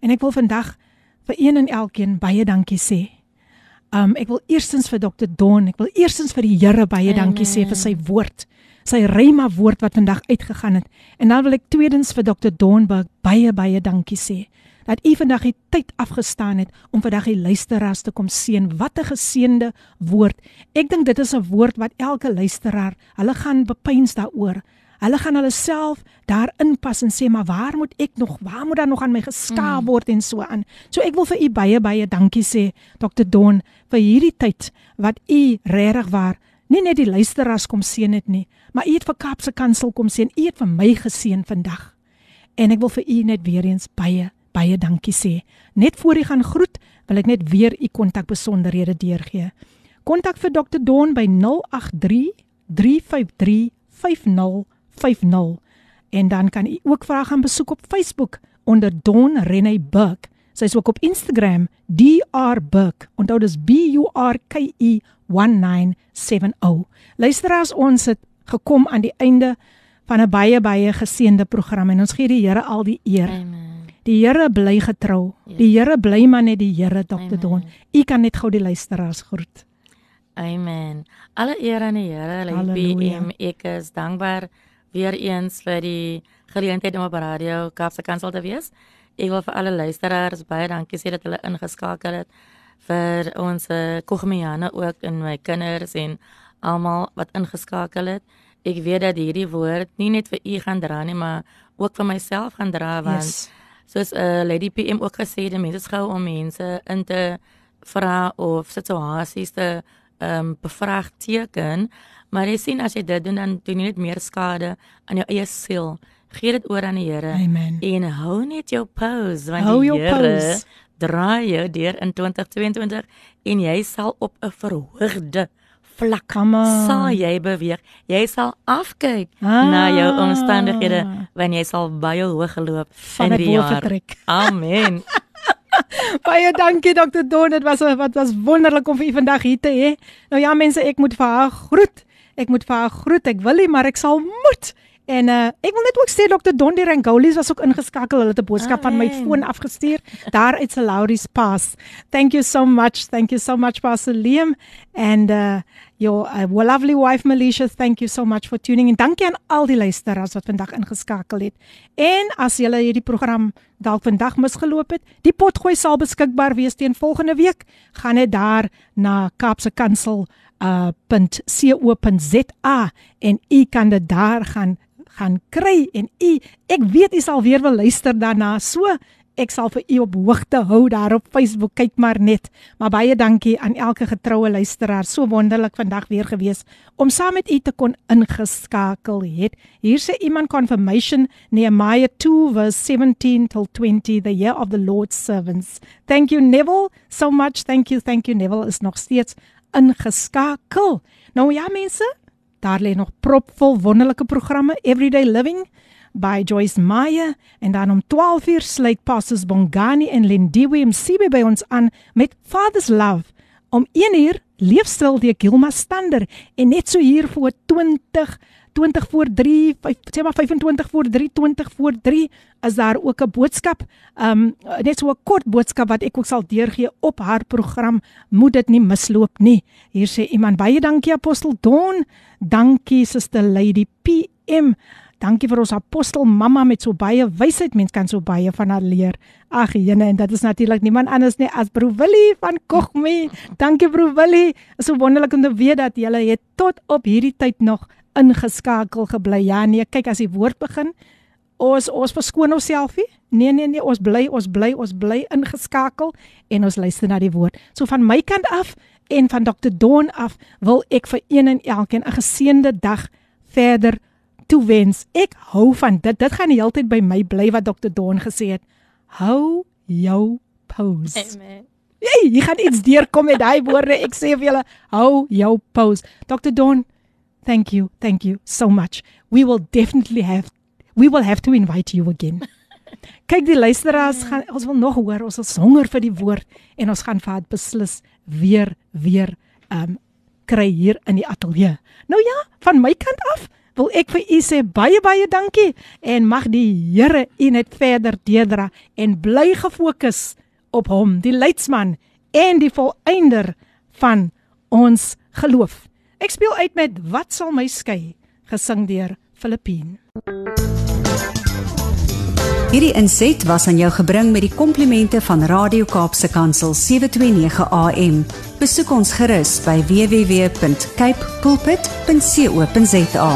En ek wil vandag vir een en elkeen baie dankie sê. Um ek wil eerstens vir Dr. Don, ek wil eerstens vir die Here baie dankie sê vir sy woord. Sy rema woord wat vandag uitgegaan het. En dan wil ek tweedens vir Dr. Donberg baie baie dankie sê dat u vandag die tyd afgestaan het om vandag die luisteraars te kom seën. Wat 'n geseënde woord. Ek dink dit is 'n woord wat elke luisteraar, hulle gaan bepeins daaroor. Hulle gaan hulle self daarin pas en sê maar waar moet ek nog waar moet daar nog aan my geskaap word en so aan. So ek wil vir u baie baie dankie sê Dr Don vir hierdie tyd wat u regtig waar nie net die luisteraars kom seën het nie, maar u het vir Kaapse Kansel kom seën. U het vir my geseën vandag. En ek wil vir u net weer eens baie baie dankie sê. Net voor u gaan groet, wil ek net weer u kontakbesonderhede deurgee. Kontak vir Dr Don by 083 353 5050 en dan kan u ook vra gaan besoek op Facebook onder Don Renay Burke. Sy's ook op Instagram DR Burke. Onthou dis B U R K E 1970. Luisteraars, ons het gekom aan die einde van 'n baie baie geseënde program en ons gee die Here al die eer. Amen. Die Here bly getrou. Die Here bly maar net die Here Dr. Don. U kan net gou die luisteraars groet. Amen. Alle eer aan die Here. Halleluja. BM, ek is dankbaar weer eens vir die geleentheid om op radio Kaapse Kansel te wees. Ek wil vir alle luisteraars baie dankie sê dat hulle ingeskakel het vir ons kogmiane ook en my kinders en almal wat ingeskakel het. Ek weet dat hierdie woord nie net vir u gaan dra nie, maar ook vir myself gaan dra want Yes. soos 'n uh, Lady PM ook gesê het, mense is gou om mense in te vra of situasies te ehm um, bevraagteken, maar jy sien as jy dit doen dan doen jy net meer skade aan jou eie siel. Gee dit oor aan die Here en hou net jou pose want Hou die Here. Draai jou deur in 2022 en jy sal op 'n verhoogde vlak on. sal jy beweeg. Jy sal afkyk Ah. na jou omstandighede wanneer jy sal baie hoog geloop Van in die jaar. vertrek. Amen. Baie dankie Dr. Don. Dit was wat was wonderlik om vir u vandag hier te hê. Nou ja mense, ek moet vir haar groet. Ek moet vir haar groet. Ek wil nie, maar ek sal moet. En uh ek wil net ook sê Dr. Don die Rangolis was ook ingeskakel. Hulle het 'n boodskap van my Amen. foon afgestuur daar uit se Laurie's Pass. Thank you so much. Thank you so much Pastor Liam and uh your uh, lovely wife Melisha. Thank you so much for tuning in. Dankie aan al die luisteraars wat vandag ingeskakel het. En as julle hierdie program dalk vandag misgeloop het, die potgooi sal beskikbaar wees teen volgende week. Gaan net daar na Kaapse Kansel uh .co.za en u kan dit daar gaan gaan kry en u ek weet u sal weer wil luister daarna. So ek sal vir u op hoogte hou daar op Facebook. Kyk maar net. Maar baie dankie aan elke getroue luisteraar. So wonderlik vandag weer gewees om saam met u te kon ingeskakel het. Hier sê iemand confirmation Nehemiah 2 verse 17 till 20 the year of the Lord's servants. Thank you Neville so much. Thank you. Thank you Neville is nog steeds ingeskakel. Nou ja mense, daar lê nog propvol wonderlike programme Everyday Living by Joyce Meyer en dan om 12:00 sluit Pastors Bongani en Lindiwe Msibe by ons aan met Father's Love. Om 1:00 leefstyl deur Gilma Stander en net so hier voor 20 20 voor 3, 5, sê maar 25 voor 3, 20 voor 3 is daar ook 'n boodskap. Um net so 'n kort boodskap wat ek ook sal deurgee op haar program. Moet dit nie misloop nie. Hier sê iemand baie dankie apostel Don. Dankie suster Lady PM. Dankie vir ons apostel mamma met so baie wysheid. Mens kan so baie van haar leer. Ag jene en dit is natuurlik niemand anders nie as Broer Willie van Kogme. Dankie Broer Willie. Is so wonderlik om te weet dat jy het tot op hierdie tyd nog ingeskakel gebly. Ja nee, kyk as die woord begin, ons ons verskoon onsself nie. Nee nee nee, ons bly, ons bly, ons bly ingeskakel en ons luister na die woord. So van my kant af en van Dr. Dawn af wil ek vir een en elkeen 'n geseënde dag verder toewens. Ek hou van dit. Dit gaan die hele tyd by my bly wat Dr. Dawn gesê het. Hou jou pose. Amen. Hey, jy gaan iets deurkom met daai woorde. Ek sê vir julle, hou jou pose. Dr. Dawn, Thank you. Thank you so much. We will definitely have we will have to invite you again. Kyk die luisteraars gaan ons wil nog hoor. Ons is honger vir die woord en ons gaan vir beslis weer weer um kry hier in die ateljee. Nou ja, van my kant af wil ek vir u sê baie baie dankie en mag die Here u net verder deurdra en bly gefokus op hom, die leidsman en die volëinder van ons geloof. Ek speel uit met Wat sal my skei gesing deur Filippine. Hierdie inset was aan jou gebring met die komplimente van Radio Kaapse Kansel 729 AM. Besoek ons gerus by www.cape pulpit.co.za.